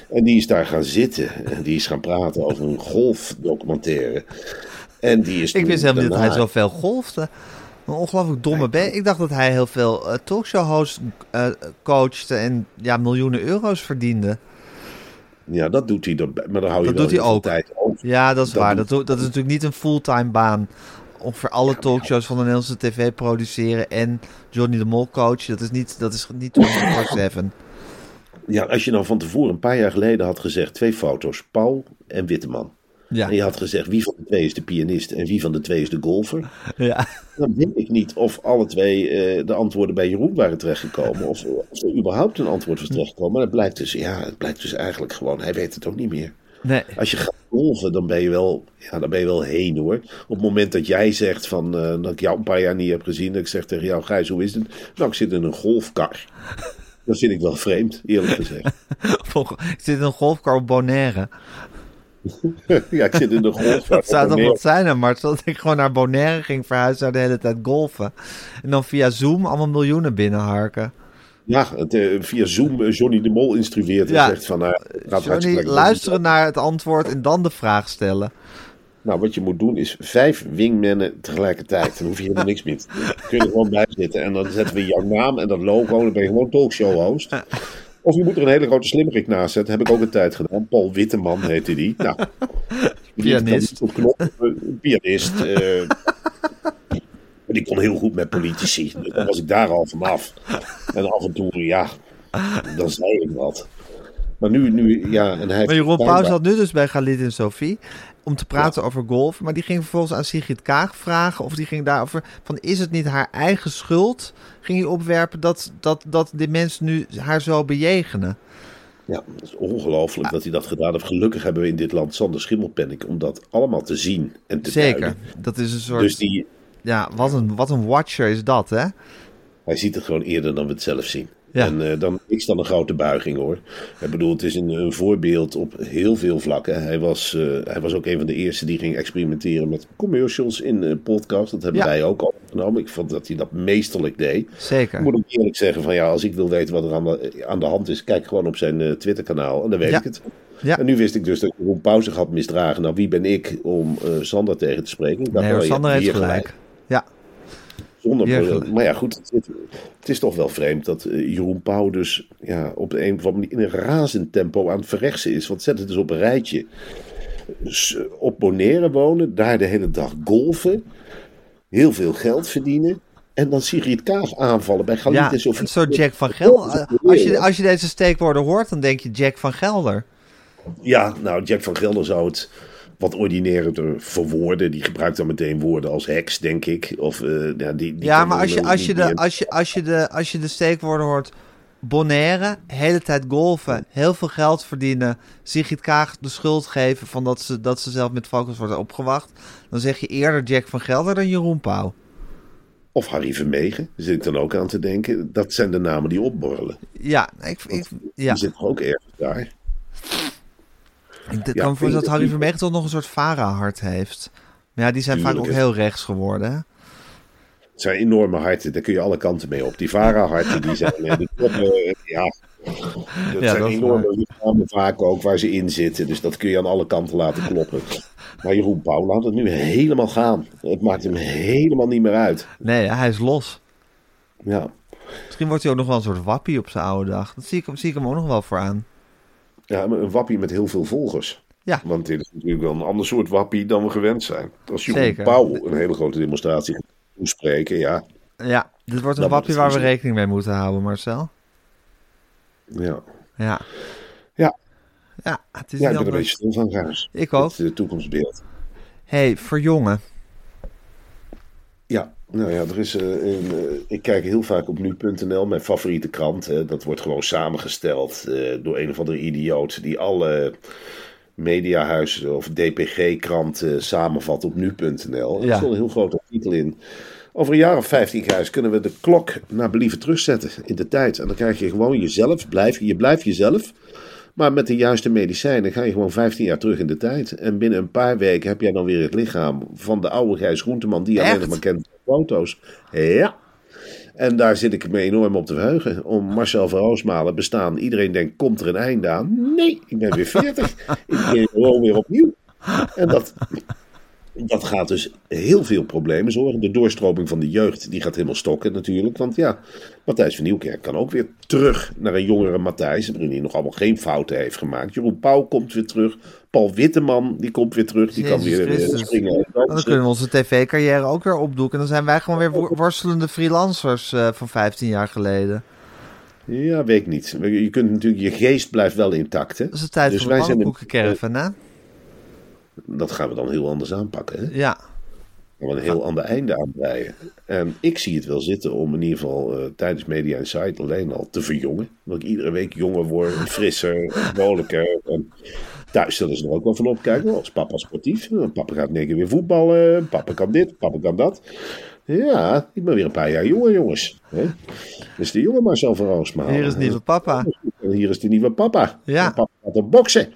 En die is daar gaan zitten. En die is gaan praten over een golfdocumentaire. En die is ik wist helemaal niet dat hij zoveel golfde. Een ongelooflijk domme ben. Ik dacht dat hij heel veel eh, talkshow-hosts eh, coachte en ja, miljoenen euro's verdiende. Ja, dat doet hij. dan- Maar dan hou je Dat wel doet hij heel veel ook. tijd over. Ja, dat is Dat waar. doet- Dat, dat is natuurlijk niet een fulltime baan. Ongeveer alle talkshows van de Nederlandse tv produceren en Johnny de Mol coachen. Dat is niet, dat is niet 24-7. Ja, als je nou van tevoren een paar jaar geleden had gezegd... twee foto's, Paul en Witteman. Ja, En je had gezegd wie van de twee is de pianist en wie van de twee is de golfer. ja. Dan weet ik niet of alle twee eh, de antwoorden bij Jeroen waren terechtgekomen. Of, of er überhaupt een antwoord was terechtgekomen. Maar het blijkt, dus, ja, het blijkt dus eigenlijk gewoon, hij weet het ook niet meer. Nee. Als je gaat golven, dan ben je wel, ja, dan ben je wel heen hoor. Op het moment dat jij zegt van, eh, dat ik jou een paar jaar niet heb gezien. Dat ik zeg tegen jou, Gijs, hoe is het? Nou, ik zit in een golfkar. Dat vind ik wel vreemd, eerlijk gezegd. [laughs] ik zit in een golfcar op Bonaire. [laughs] ja, ik zit in de golf. Dat zou toch wat zijn, hè, Mart? Dat ik gewoon naar Bonaire ging verhuizen, daar de hele tijd golfen. En dan via Zoom allemaal miljoenen binnenharken. Ja, het, eh, via Zoom eh, Johnny de Mol instrueert en Ja. zegt van... Johnny, hartstikke- luisteren naar het antwoord en dan de vraag stellen. Nou, wat je moet doen is vijf wingmannen tegelijkertijd. Dan hoef je helemaal niks meer te doen. Dan kun je er gewoon bij zitten. En dan zetten we jouw naam en dat logo. Dan ben je gewoon talkshow-host. [laughs] Of je moet er een hele grote slimmerik naast zetten. Heb ik ook een tijd gedaan. Paul Witteman heette die. Nou, Pianist. Op knop, eh, pianist. eh, maar die kon heel goed met politici. Dan was ik daar al vanaf. En af en toe, ja, dan zei ik wat. Maar nu, nu ja, en hij Maar Jeroen Pauw zat nu dus bij Galit en Sophie om te praten over golf. Maar die ging vervolgens aan Sigrid Kaag vragen of die ging daarover van is het niet haar eigen schuld? Ging hij opwerpen dat, dat, dat die mensen nu haar zo bejegenen? Ja, het is ongelooflijk dat hij dat gedaan heeft. Gelukkig hebben we in dit land Sander Schimmelpenninck om dat allemaal te zien en te Zeker. duiden. Dat is een soort. Dus die, Ja, wat een, wat een watcher is dat, hè? hij ziet het gewoon eerder dan we het zelf zien. Ja. En eh, dan is dan een grote buiging hoor. Ik bedoel, het is een, een voorbeeld op heel veel vlakken. Hij was, eh, hij was ook een van de eerste die ging experimenteren met commercials in een podcast. Dat hebben Ja. wij ook al opgenomen. Ik vond dat hij dat meesterlijk deed. Ik Zeker. moet ook eerlijk zeggen van ja, als ik wil weten wat er aan de, aan de hand is, kijk gewoon op zijn eh, Twitter-kanaal en dan weet Ja. ik het. Ja. En nu wist ik dus dat Jeroen Pauw zich had misdragen. Nou, wie ben ik om eh, Sander tegen te spreken? Ik dacht, Nee, hoor, Sander heeft weer gelijk. Zonder probleem. Maar ja, goed, het, het is toch wel vreemd dat eh, Jeroen Pauw dus ja, op een of andere manier in een razend tempo aan het verrechtsen is. Want zet het dus op een rijtje. Dus, eh, op Bonaire wonen, daar de hele dag golfen, heel veel geld verdienen. En dan Sigrid Kaag aanvallen bij Galit ja soort Jack van Gelder. Als je, als je deze steekwoorden hoort, dan denk je Jack van Gelder. Ja, nou, Jack van Gelder zou het wat ordinairder verwoorden. Die gebruikt dan meteen woorden als heks, denk ik. Of, eh, ja, die, die Ja, maar als je, als, je de, als, je, als, je de, als je de steekwoorden hoort... Bonaire, hele tijd golfen, heel veel geld verdienen... Sigrid Kaag de schuld geven van dat ze, dat ze zelf met focus wordt opgewacht... dan zeg je eerder Jack van Gelder dan Jeroen Pauw. Of Harry Vermegen, zit ik dan ook aan te denken. Dat zijn de namen die opborrelen. Ja, ik, ik, ja. Die zitten ook ergens daar. Ik kan me Ja, voorstellen dat Harry toch nog een soort Vara-hart heeft. Maar ja, die zijn vaak ook heel rechts geworden. Het zijn enorme harten, daar kun je alle kanten mee op. Die Vara-harten, die zijn, eh, die eh, ja, dat Ja, zijn dat enorme lichamen vaak ook waar ze in zitten. Dus dat kun je aan alle kanten laten kloppen. Maar Jeroen Pauw laat het nu helemaal gaan. Het maakt hem helemaal niet meer uit. Nee, hij is los. Ja, Misschien wordt hij ook nog wel een soort wappie op zijn oude dag. Dat zie ik, hem- zie ik hem ook nog wel voor aan. Ja maar een wappie met heel veel volgers. Ja. Want dit is natuurlijk wel een ander soort wappie dan we gewend zijn. Als Jeroen Zeker. Pauw een hele grote demonstratie gaat toespreken, ja. Ja, dit wordt een wappie waar we rekening mee moeten houden, Marcel. Ja, Ja. ja. Ja, het is ja ik ben een beetje stil van trouwens. Ik ook. Het eh, toekomstbeeld. hey, verjongen. Ja, nou ja, er is eh, een, eh, ik kijk heel vaak op nu.nl, mijn favoriete krant. hè. dat wordt gewoon samengesteld eh, door een of andere idioot die alle mediahuizen of DPG-kranten samenvat op nu.nl. Er stond een heel groot artikel in. Over een jaar of 15 Gijs, kunnen we de klok naar believen terugzetten in de tijd. En dan krijg je gewoon jezelf, blijf, je blijft jezelf. Maar met de juiste medicijnen ga je gewoon 15 jaar terug in de tijd. En binnen een paar weken heb jij dan weer het lichaam van de oude Gijs Groenteman, die je alleen nog maar kent foto's. Ja. En daar zit ik me enorm op te verheugen. Om Marcel van Roosmalen bestaan. Iedereen denkt, komt er een einde aan? Nee, ik ben weer 40. ik ben gewoon weer opnieuw. En dat, dat gaat dus heel veel problemen zorgen. De doorstroming van de jeugd die gaat helemaal stokken natuurlijk. Want ja, Matthijs van Nieuwkerk kan ook weer terug naar een jongere Matthijs. Hij nog allemaal geen fouten heeft gemaakt. Jeroen Pauw komt weer terug. Paul Witteman die komt weer terug. Die kan weer Christus. springen. en Dan dansen. kunnen we onze tv-carrière ook weer opdoeken. En dan zijn wij gewoon weer wo- worstelende freelancers eh, van 15 jaar geleden. Ja, weet ik niet. Je kunt natuurlijk, je geest blijft wel intact. Hè? Dat is de tijd Dus van de wij zijn een- pannenkoekencaravan, hè? Dat gaan we dan heel anders aanpakken. Hè? Ja. Gaan we een heel ander einde aanbreien. En ik zie het wel zitten om in ieder geval eh, tijdens Media Insight alleen al te verjongen. Dat ik iedere week jonger word, frisser, vrolijker. En thuis zullen ze er ook wel van opkijken. Als papa sportief. Papa gaat keer weer voetballen. Papa kan dit, papa kan dat. Ja, ik ben weer een paar jaar jonger, jongens. Hè? Is de jonge Marcel van Roosmalen. Hier is nieuwe papa. Hier is de nieuwe papa. Ja. En papa gaat op boksen.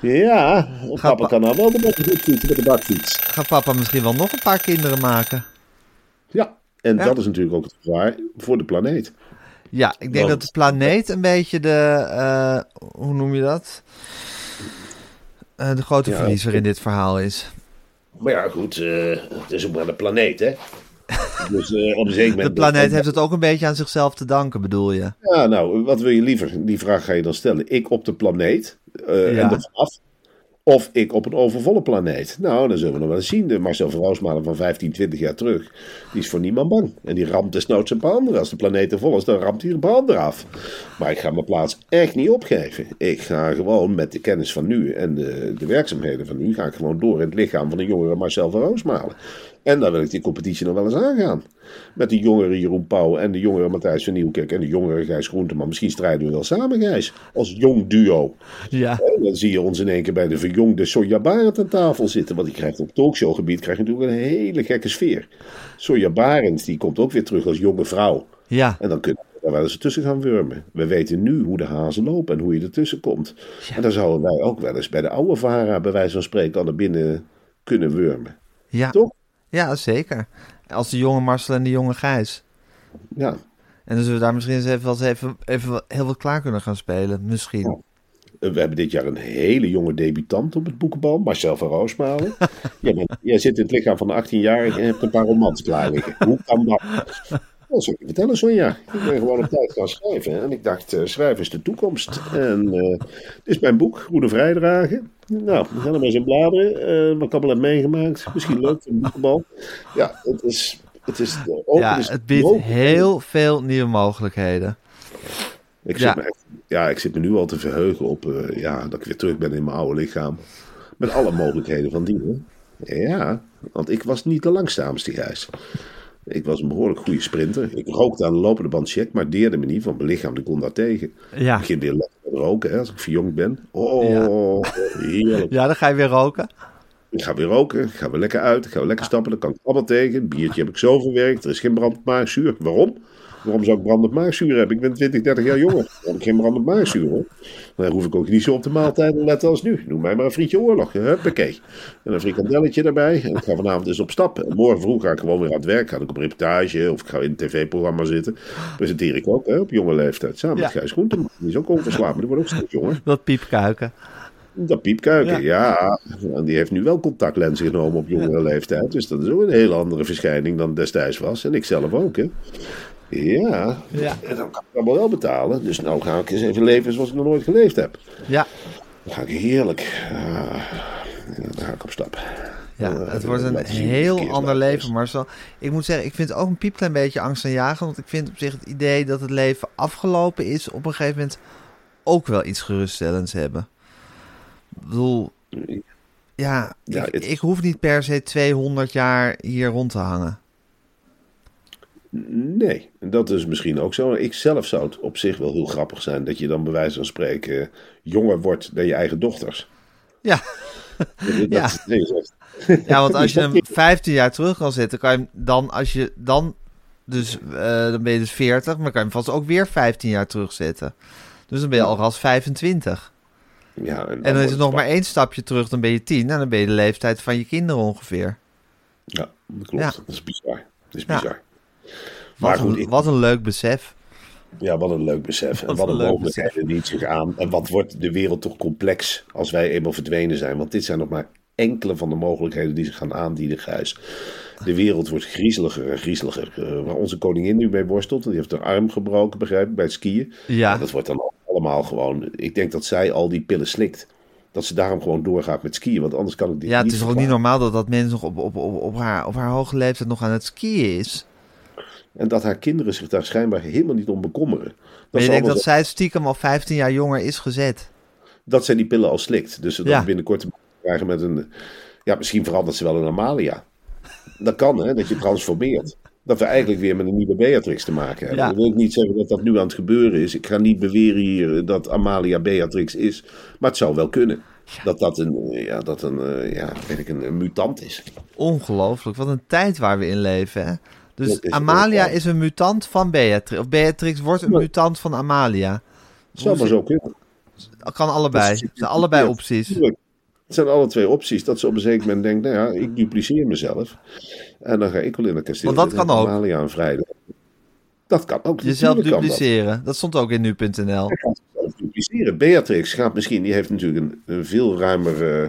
Ja, papa pa- kan nou wel de bakfiets met de bakfiets. Gaat papa misschien wel nog een paar kinderen maken? Ja, en Ja. dat is natuurlijk ook het gevaar voor de planeet. Ja, ik denk Want- dat de planeet een beetje de, eh, hoe noem je dat? Eh, de grote Ja, verliezer in dit verhaal is. Maar ja, goed, eh, het is ook maar de planeet, hè? dus eh, op een zeker [laughs] De planeet heeft het ook een beetje aan zichzelf te danken, bedoel je? Ja, nou, wat wil je liever? Die vraag ga je dan stellen. Ik op de planeet Ja. en er vanaf. Of ik op een overvolle planeet. Nou, dan zullen we nog wel eens zien. De Marcel van Roosmalen van 15, 20 jaar terug. Die is voor niemand bang. En die ramt desnoods een paar anderen. Als de planeet er vol is, dan ramt hij een paar anderen af. Maar ik ga mijn plaats echt niet opgeven. Ik ga gewoon met de kennis van nu en de, de werkzaamheden van nu... ga ik gewoon door in het lichaam van de jongere Marcel van Roosmalen. En dan wil ik die competitie nog wel eens aangaan. Met de jongere Jeroen Pauw en de jongere Matthijs van Nieuwkerk en de jongere Gijs Groenteman. Misschien strijden we wel samen, Gijs. Als jong duo. Ja. En dan zie je ons in één keer bij de verjongde Sonja Barend aan tafel zitten. Want die krijgt op talkshowgebied krijg je natuurlijk een hele gekke sfeer. Sonja Barend die komt ook weer terug als jonge vrouw. Ja, En dan kunnen we daar wel eens tussen gaan wurmen. We weten nu hoe de hazen lopen en hoe je ertussen komt. En dan zouden wij ook wel eens bij de oude Vara, bij wijze van spreken, al naar binnen kunnen wurmen. ja. Toch? Ja, zeker. Als de jonge Marcel en de jonge Gijs. Ja. En dan zullen we daar misschien eens even, even, even heel wat klaar kunnen gaan spelen. Misschien. We hebben dit jaar een hele jonge debutant op het boekenbal, Marcel van Roosmalen. [laughs] jij, bent- jij zit in het lichaam van een 18-jarige en hebt een paar romans klaar liggen. Hoe kan dat? Dat zal ik je vertellen, Sonja. Ik ben gewoon op tijd gaan schrijven. En ik dacht, eh, schrijven is de toekomst. En eh dit is mijn boek, Goede Vrijdragen. Nou, we gaan er maar eens in bladeren. Eh, wat ik allemaal heb meegemaakt. Misschien leuk voor een boekenbal. Ja, het is... Het, is Ja, is het biedt heel veel nieuwe mogelijkheden. Ik Ja. zit, me echt, ja, ik zit me nu al te verheugen op ja, dat ik weer terug ben in mijn oude lichaam. Met alle mogelijkheden van dien. Ja, want ik was niet de langzaamste gijs. Ik was een behoorlijk goede sprinter. Ik rookte aan de lopende band check, maar deerde me niet, want mijn lichaam kon daar tegen. Ja. Ik begin weer lekker met roken hè, als ik verjongd ben. Oh, heerlijk. Ja, dan ga je weer roken. Ik ga weer roken, ik ga weer lekker uit, ik ga weer lekker stappen, daar kan ik allemaal tegen. Biertje heb ik zo verwerkt, er is geen brandend maagzuur. Waarom? Waarom zou ik brandend maagzuur hebben? Ik ben 20, 30 jaar jonger. Dan heb ik geen brandend maagzuur hoor. Dan hoef ik ook niet zo op de maaltijden te letten als nu. Noem mij maar een frietje oorlog. Huppakee. En een frikandelletje erbij. En ik ga vanavond eens op stap. En morgen vroeg ga ik gewoon weer aan het werk. Ga ik op reportage of ik ga in een tv-programma zitten. Presenteer ik ook hè, op jonge leeftijd. Samen met. Gijs Groenteman. Die is ook onverslaafd, maar die wordt ook steeds jonger. Dat piepkuiken. Dat piepkuiken, ja. En die heeft nu wel contactlenzen genomen op jongere leeftijd. Dus dat is ook een hele andere verschijning dan destijds was. En ik zelf ook, hè. Ja. Ja. En dan kan ik allemaal wel betalen. Dus nou ga ik eens even leven zoals ik nog nooit geleefd heb. Ja, Dan ga ik heerlijk. Ah, dan ga ik op stap. ja Eh, het wordt een laten zien, heel ander leven, Marcel. Ik moet zeggen, ik vind het ook een piepklein beetje angstaanjagend. Want ik vind op zich het idee dat het leven afgelopen is... op een gegeven moment ook wel iets geruststellends hebben. Ik bedoel, ja, Ja, ik, het- ik hoef niet per se 200 jaar hier rond te hangen. Nee, dat is misschien ook zo. Ik zelf zou het op zich wel heel grappig zijn dat je dan bij wijze van spreken jonger wordt dan je eigen dochters. Ja, Dat, Ja. Ja, want als je [laughs] hem 15 jaar terug kan zetten, kan je hem dan, als je dan, dus eh, dan ben je dus 40, maar kan je hem vast ook weer 15 jaar terugzetten. Dus dan ben je al ras 25. Ja, En dan is het nog maar één stapje terug, dan ben je 10 en dan ben je de leeftijd van je kinderen ongeveer. Ja, dat klopt. Ja. Dat is bizar. Dat is Ja. Wat, goed, een, ik- wat een leuk besef. Ja, wat een leuk besef. En Wat wat een een mogelijkheden die het zich aan. En wat wordt de wereld toch complex als wij eenmaal verdwenen zijn. Want dit zijn nog maar enkele van de mogelijkheden die zich gaan aandienen, Gijs. De wereld wordt griezeliger en griezeliger. Eh, waar onze koningin nu mee worstelt. Die heeft haar arm gebroken, begrijp ik, bij het skiën. Ja, Dat wordt dan allemaal gewoon... Ik denk dat zij al die pillen slikt. Dat ze daarom gewoon doorgaat met skiën. Want anders kan ik dit ja het niet is toch ook niet normaal dat dat mens nog op, op, op, op, haar, op haar hoge leeftijd nog aan het skiën is. En dat haar kinderen zich daar schijnbaar helemaal niet om bekommeren. Dat, Maar je denkt dat zij stiekem al 15 jaar jonger is gezet. dat zij die pillen al slikt. Dus ze dan Ja. binnenkort krijgen met een... Ja, misschien verandert ze wel een Amalia. Dat kan, hè, dat je transformeert. Dat we eigenlijk weer met een nieuwe Beatrix te maken hebben. Ja. Dat wil ik niet zeggen dat dat nu aan het gebeuren is. Ik ga niet beweren hier dat Amalia Beatrix is. Maar het zou wel kunnen. Dat dat een, ja, dat een, eh, ja, weet ik, een, een mutant is. Ongelooflijk. Wat een tijd waar we in leven, hè? Dus is Amalia is een mutant van Beatrix. Of Beatrix wordt een mutant van Amalia. Zou maar zo kunnen. Kan allebei. Het zijn allebei Ja, opties. tuurlijk. Het zijn alle twee opties. Dat ze op een zeker moment denkt, nou ja, ik dupliceer mezelf. En dan ga ik wel in een kasteel Want dat kan ook. Amalia een vrijdag. Dat kan ook. Jezelf dat. dupliceren. Dat. stond ook in nu.nl. Dupliceren. Beatrix gaat misschien, die heeft natuurlijk een, een veel ruimer eh,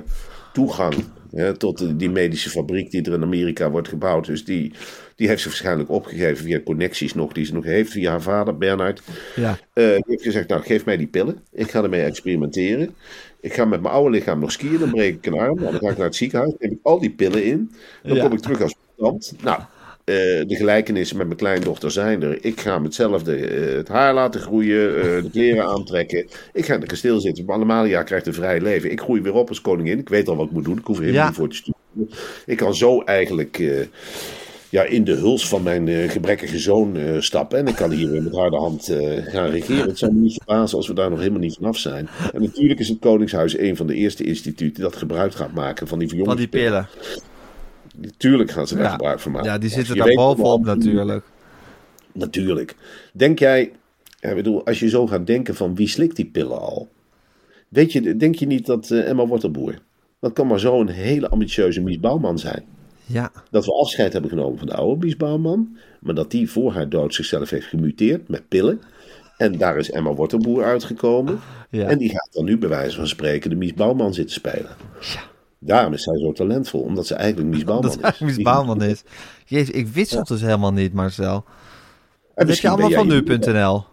toegang hè, tot die medische fabriek die er in Amerika wordt gebouwd. Dus die, die heeft ze waarschijnlijk opgegeven via connecties nog, die ze nog heeft via haar vader, Bernard. Ja. Eh, die heeft gezegd, nou geef mij die pillen. Ik ga ermee experimenteren. Ik ga met mijn oude lichaam nog skiën, dan breek ik een arm. Dan ga ik naar het ziekenhuis, neem ik al die pillen in. Dan Ja. kom ik terug als mutant. Nou, eh, de gelijkenissen met mijn kleindochter zijn er. Ik ga hetzelfde eh, het haar laten groeien, eh, de kleren [laughs] aantrekken. Ik ga in het kasteel zitten. Amalia krijgt een vrij leven. Ik groei weer op als koningin. Ik weet al wat ik moet doen. Ik hoef er helemaal Ja. niet voor te sturen. Ik kan zo eigenlijk... ja, in de huls van mijn eh, gebrekkige zoon eh, stappen. En ik kan hier weer met harde hand eh, gaan regeren. Het zou me niet verbazen als we daar nog helemaal niet vanaf zijn. En natuurlijk is het Koningshuis een van de eerste instituten dat gebruik gaat maken van die Van die pillen. Natuurlijk gaan ze daar Ja. gebruik van maken. Ja, die zitten daar bovenop natuurlijk. Natuurlijk. Denk jij, ja, ik bedoel, als je zo gaat denken van wie slikt die pillen al? Weet je, denk je niet dat Emma Wortelboer, dat kan maar zo een hele ambitieuze Mies Bouwman zijn. Ja. dat we afscheid hebben genomen van de oude Mies Bouwman. Maar dat die voor haar dood zichzelf heeft gemuteerd met pillen. En daar is Emma Wortelboer uitgekomen. Ja. En die gaat dan nu bij wijze van spreken de Mies Bouwman zitten spelen. Daarom is zij zo talentvol, omdat ze eigenlijk Mies Bouwman Dat is. Mies Bouwman is. Jezus, ik wist dus helemaal niet, Marcel. En Dat heb je allemaal van nu.nl.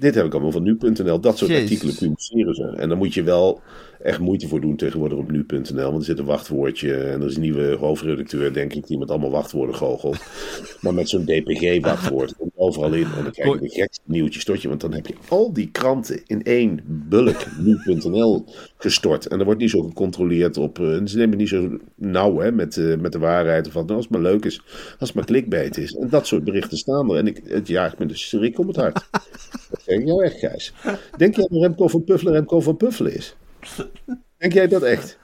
Dit heb ik allemaal van nu.nl. Dat soort Jezus. artikelen publiceren ze. En dan moet je wel echt moeite voor doen tegenwoordig op nu.nl. Want er zit een wachtwoordje en er is een nieuwe hoofdredacteur, denk ik, die met allemaal wachtwoorden goochelt. [laughs] maar met zo'n DPG-wachtwoord overal in. En dan krijg je de gekste nieuwtjes tot je. Want dan heb je al die kranten in één bulk nu.nl gestort. En er wordt niet zo gecontroleerd op. eh, en ze nemen niet zo nauw hè, met, eh, met de waarheid. Of wat. Nou, als het maar leuk is. Als het maar clickbait is. En dat soort berichten staan er. En ik, het jaagt me de schrik om het hart. Dat zeg ik jou echt, Gijs. Denk jij dat Remco van Puffelen Remco van Puffelen is? Denk jij dat echt?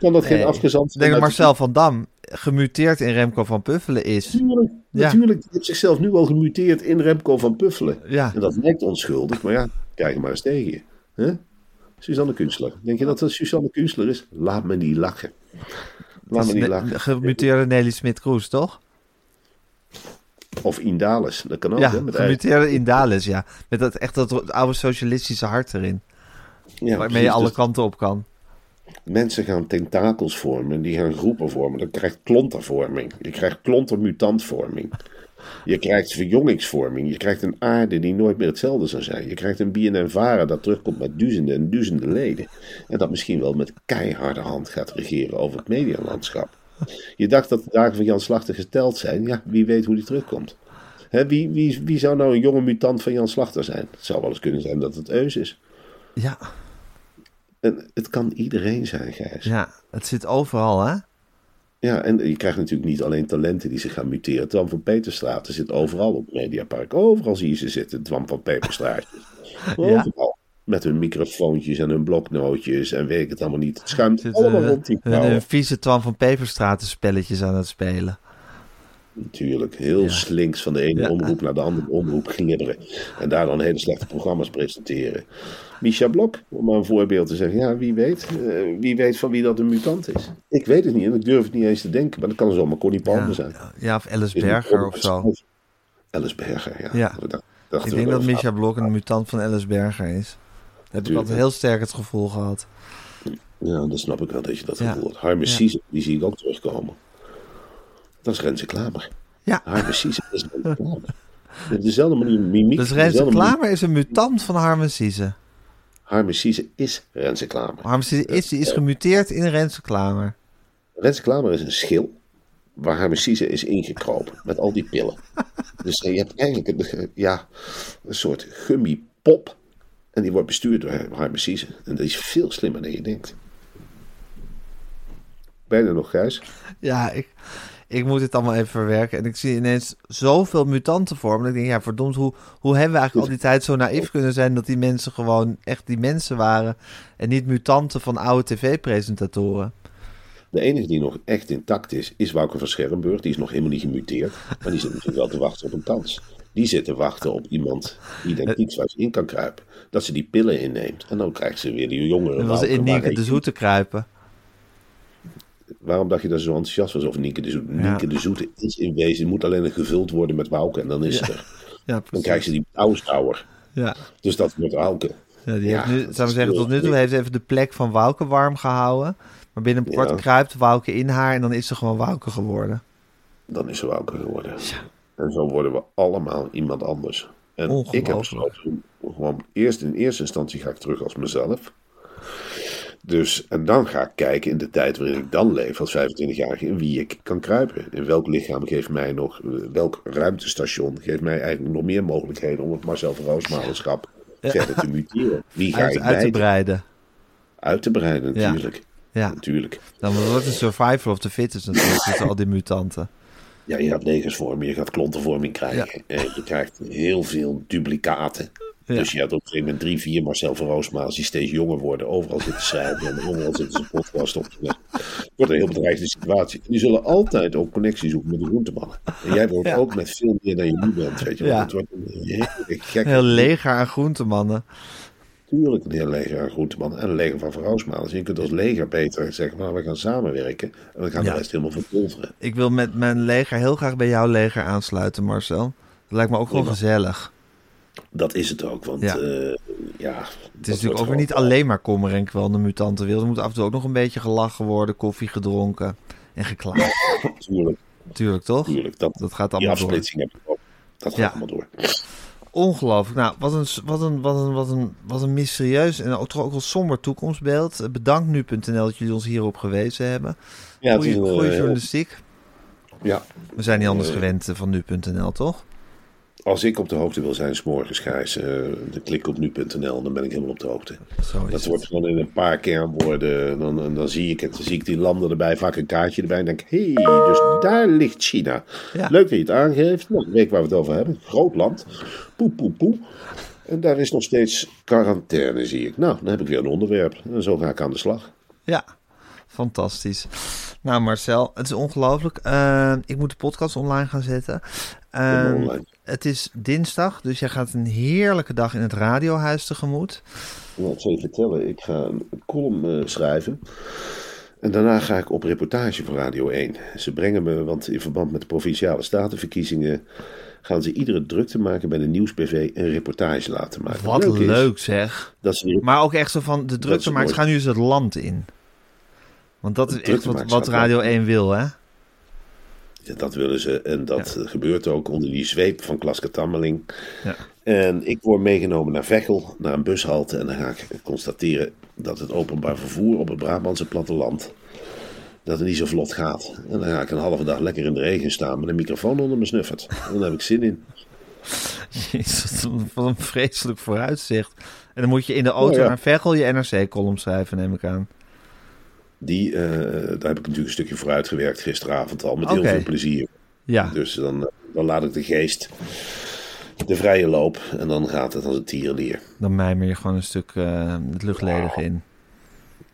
Kan dat geen Nee. afgezant Ik zijn? denk Marcel van Dam gemuteerd in Remco van Puffelen is. Natuurlijk, Ja. natuurlijk. Die heeft zichzelf nu al gemuteerd in Remco van Puffelen. Ja. En dat lijkt onschuldig, maar ja, kijk er maar eens tegen je. Hè? Suzanne Kunstler. Denk je dat dat Suzanne Kunstler is? Laat me niet lachen. Laat me niet lachen. Gemuteerde Nelly Smit-Kroes, toch? Of Indales, dat kan ook. Ja, hè, met eigen- gemuteerde Indales, ja. Met dat echt dat oude socialistische hart erin. ja, waarmee je alle Dus kanten op kan. Mensen gaan tentakels vormen, die gaan groepen vormen. Dan krijgt klontervorming. Je krijgt klontermutantvorming. Je krijgt verjongingsvorming. Je krijgt een aarde die nooit meer hetzelfde zal zijn. Je krijgt een BNN-Vara dat terugkomt met duizenden en duizenden leden. En dat misschien wel met keiharde hand gaat regeren over het medialandschap. Je dacht dat de dagen van Jan Slachter geteld zijn. Ja, wie weet hoe die terugkomt. Hè, wie, wie, wie zou nou een jonge mutant van Jan Slachter zijn? Het zou wel eens kunnen zijn dat het Eus is. Ja, En het kan iedereen zijn, Gijs. ja, het zit overal, hè? Ja, en je krijgt natuurlijk niet alleen talenten die zich gaan muteren. Twan van Peperstraat zit overal op het Mediapark. Overal zie je ze zitten, Twan van Peperstraat. [laughs] Overal. Met hun microfoontjes en hun bloknootjes en weet ik het allemaal niet. Het schuimt Zit allemaal een, rond die vrouwen. een vieze Twan van Peperstraten spelletjes aan het spelen. Natuurlijk, heel Ja. slinks van de ene Ja. omroep naar de andere omroep glibberen. En daar dan hele slechte programma's presenteren. Misha Blok, om maar een voorbeeld te zeggen. Ja, wie weet. eh, wie weet van wie dat een mutant is. Ik weet het niet en ik durf het niet eens te denken. Maar dat kan zomaar Connie Palmer Ja, zijn. ja, of Alice Berger of zo. Alice Berger, ja. Ja. Ik denk dat. Misha Blok een mutant van Alice Berger is. Heb ik altijd heel sterk het gevoel gehad. Ja, dat snap ik wel dat je dat Ja. gevoel die zie ik ook terugkomen. Dat is Renze Klamer. Ja, Harme Cisse is Renze Klamer. Op dezelfde manier mimiek. dus Renze manier- Klamer is een mutant van Harmen. Harme Cisse is Renze Klamer. Is, is gemuteerd in Renze Klamer. Renze Klamer is een schil waar Harme Cisse is ingekropen met al die pillen. [laughs] dus eh, je hebt eigenlijk een, ja, een soort gummipop. En die wordt bestuurd door Harme Cisse. En dat is veel slimmer dan je denkt. Bijna nog, Gijs. Ja, ik, ik moet dit allemaal even verwerken. En ik zie ineens zoveel mutanten vormen. Ik denk, ja, verdomd, hoe, hoe hebben we eigenlijk al die tijd zo naïef kunnen zijn... dat die mensen gewoon echt die mensen waren... en niet mutanten van oude tv-presentatoren? De enige die nog echt intact is, is Wouter van Scherrenburg. Die is nog helemaal niet gemuteerd. Maar die zit natuurlijk wel te wachten op een kans. Die zit te wachten op iemand die niets waar ze in kan kruipen. Dat ze die pillen inneemt. En dan krijgt ze weer die jongere Dan was in de Zoete kruipen. Waarom dacht je dat ze zo enthousiast was over Nienke de Zoete? Nienke de Zoete is in wezen, moet alleen gevuld worden met Wouke en dan is ze er. [laughs] Ja, Dan krijgt ze die Auschauer. Ja. Dus dat wordt Wouke. Ja, die heeft nu, zou ik zeggen, heel tot nu toe heeft ze even de plek van Wouke warm gehouden. Maar binnen kort kruipt Wouke in haar en dan is ze gewoon Wouke geworden. Dan is ze Wouke geworden. En zo worden we allemaal iemand anders. En ik heb besloten, gewoon eerst in eerste instantie ga ik terug als mezelf. Dus, en dan ga ik kijken in de tijd waarin ik dan leef als 25-jarige, in wie ik kan kruipen. In welk lichaam geeft mij nog, eh, welk ruimtestation geeft mij eigenlijk nog meer mogelijkheden om het Marcel van Roosmalenschap verder te muteren. Wie ga Uit, ik uit te breiden. Uit te breiden, Ja. natuurlijk. Ja, Natuurlijk. dan wordt het survival of the fittest natuurlijk tussen al die mutanten. Ja, je gaat legersvorming, je gaat klontenvorming krijgen. En je krijgt heel veel duplicaten. Ja. Dus je hebt op een gegeven moment drie, vier Marcel van Roosmaals die steeds jonger worden. Overal zitten schrijven en overal zitten ze podcast op. Het wordt een heel bedreigde situatie. En die zullen altijd ook connectie zoeken met de groentemannen. En jij wordt Ja. ook met veel meer dan je nu bent. Weet je. Ja. Het wordt een hele gekke... Heel leger aan groentemannen. Natuurlijk een heel leger aan groentemannen en een leger van Van Roosmaalers. Je kunt als leger beter zeggen, nou, we gaan samenwerken. En we gaan de rest helemaal verpulveren. Ik wil met mijn leger heel graag bij jouw leger aansluiten, Marcel. Dat lijkt me ook gewoon Ja. gezellig. Dat is het ook, want Ja. ja, ja Het is natuurlijk ook weer niet alleen maar kommer en kwel de mutantenwereld. Er moet af en toe ook nog een beetje gelachen worden, koffie gedronken en geklaagd. [laughs] Natuurlijk, Tuurlijk, toch? natuurlijk. Dat, Dat gaat allemaal door. heb ik ook. Dat gaat Ja. allemaal door. Ongelooflijk. Nou, wat een, wat een, wat een, wat een, wat een mysterieus en ook, toch ook wel somber toekomstbeeld. Eh, Bedankt nu.nl dat jullie ons hierop gewezen hebben. Ja, het Goeie, goeie eh, journalistiek. ja, We zijn niet anders eh, gewend eh, van nu.nl, toch? Als ik op de hoogte wil zijn, s'morgens Gijs, eh dan klik ik op nu.nl en dan ben ik helemaal op de hoogte. Zo Dat wordt gewoon in een paar kernwoorden. Dan, dan, dan zie ik het, dan zie ik die landen erbij, vaak een kaartje erbij. En denk ik, hé, hey, dus daar ligt China. Ja. Leuk dat je het aangeeft. Nou, ik weet waar we het over hebben. Groot land. Poe, poe, poe. En daar is nog steeds quarantaine, zie ik. Nou, dan heb ik weer een onderwerp. En zo ga ik aan de slag. Ja, fantastisch. Nou Marcel, het is ongelooflijk. Eh, ik moet de podcast online gaan zetten. Eh, online. Het is dinsdag, dus jij gaat een heerlijke dag in het radiohuis tegemoet. Nou, ik zal je vertellen, ik ga een column eh, schrijven. En daarna ga ik op reportage voor Radio 1. Ze brengen me, want in verband met de provinciale statenverkiezingen gaan ze iedere drukte maken bij de Nieuws-PV een reportage laten maken. Wat Leuk zeg. Dat ze Maar ook echt zo van, de is druktemakers mooi. gaan nu eens het land in. Want dat is echt wat, wat Radio het 1 wil, hè? Ja, dat willen ze. En dat gebeurt ook onder die zweep van Klaske Tammeling. Ja. En ik word meegenomen naar Veghel, naar een bushalte. En dan ga ik constateren dat het openbaar vervoer op het Brabantse platteland... dat het niet zo vlot gaat. En dan ga ik een halve dag lekker in de regen staan met een microfoon onder mijn snuffert. [laughs] En dan heb ik zin in. Jezus, wat een- vreselijk vooruitzicht. En dan moet je in de auto Oh, ja. naar Veghel je NRC-column schrijven, neem ik aan. Die, eh, daar heb ik natuurlijk een stukje voor uitgewerkt gisteravond al. Met heel veel plezier. Ja, Dus dan, dan laat ik de geest de vrije loop. En dan gaat het als een tierenlier. dan mijmer je gewoon een stuk eh, het luchtledige in.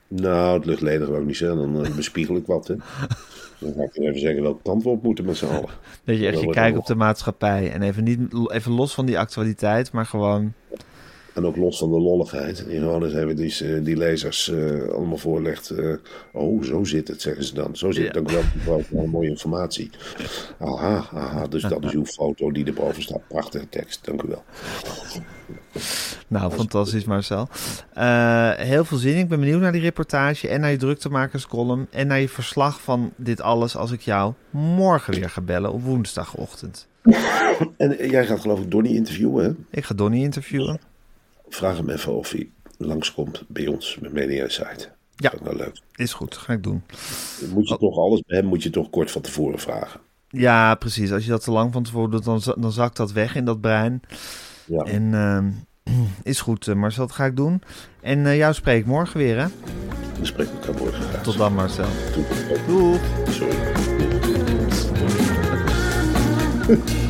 Nou, het luchtledig wil ik niet zeggen. Dan eh, bespiegel ik wat. Hè. Dan ga ik even zeggen welke kant we op moeten met z'n allen. Dat je echt je kijkt op de maatschappij. En even, niet, even los van die actualiteit, maar gewoon... En ook los van de lolligheid. En gewoon eens even die, eh, die lezers eh, allemaal voorlegt. eh, oh, zo zit het, zeggen ze dan. Zo zit het. Ja. U wel, een mooie informatie. Aha, aha. Dus dat is [laughs] uw foto die erboven staat. Prachtige tekst. Dank u wel. Nou, fantastisch Marcel. Eh, heel veel zin in. Ik ben benieuwd naar die reportage en naar je druktemakerscolumn. En naar je verslag van dit alles als ik jou morgen weer ga bellen op woensdagochtend. En jij gaat geloof ik Donnie interviewen, hè? Ik ga Donnie interviewen. Vraag hem even of hij langskomt bij ons met Media Site. Ja. Dat is wel leuk. Is goed, ga ik doen. Moet je toch alles bij hem moet je toch kort van tevoren vragen. Ja, precies. Als je dat te lang van tevoren doet, dan, dan zakt dat weg in dat brein. Ja. En ehm, [clears throat] is goed, eh, Marcel, dat ga ik doen. En eh, jou spreek ik morgen weer, hè? We spreken elkaar morgen. graag. Tot dan, Marcel. Doei. Sorry. [laughs]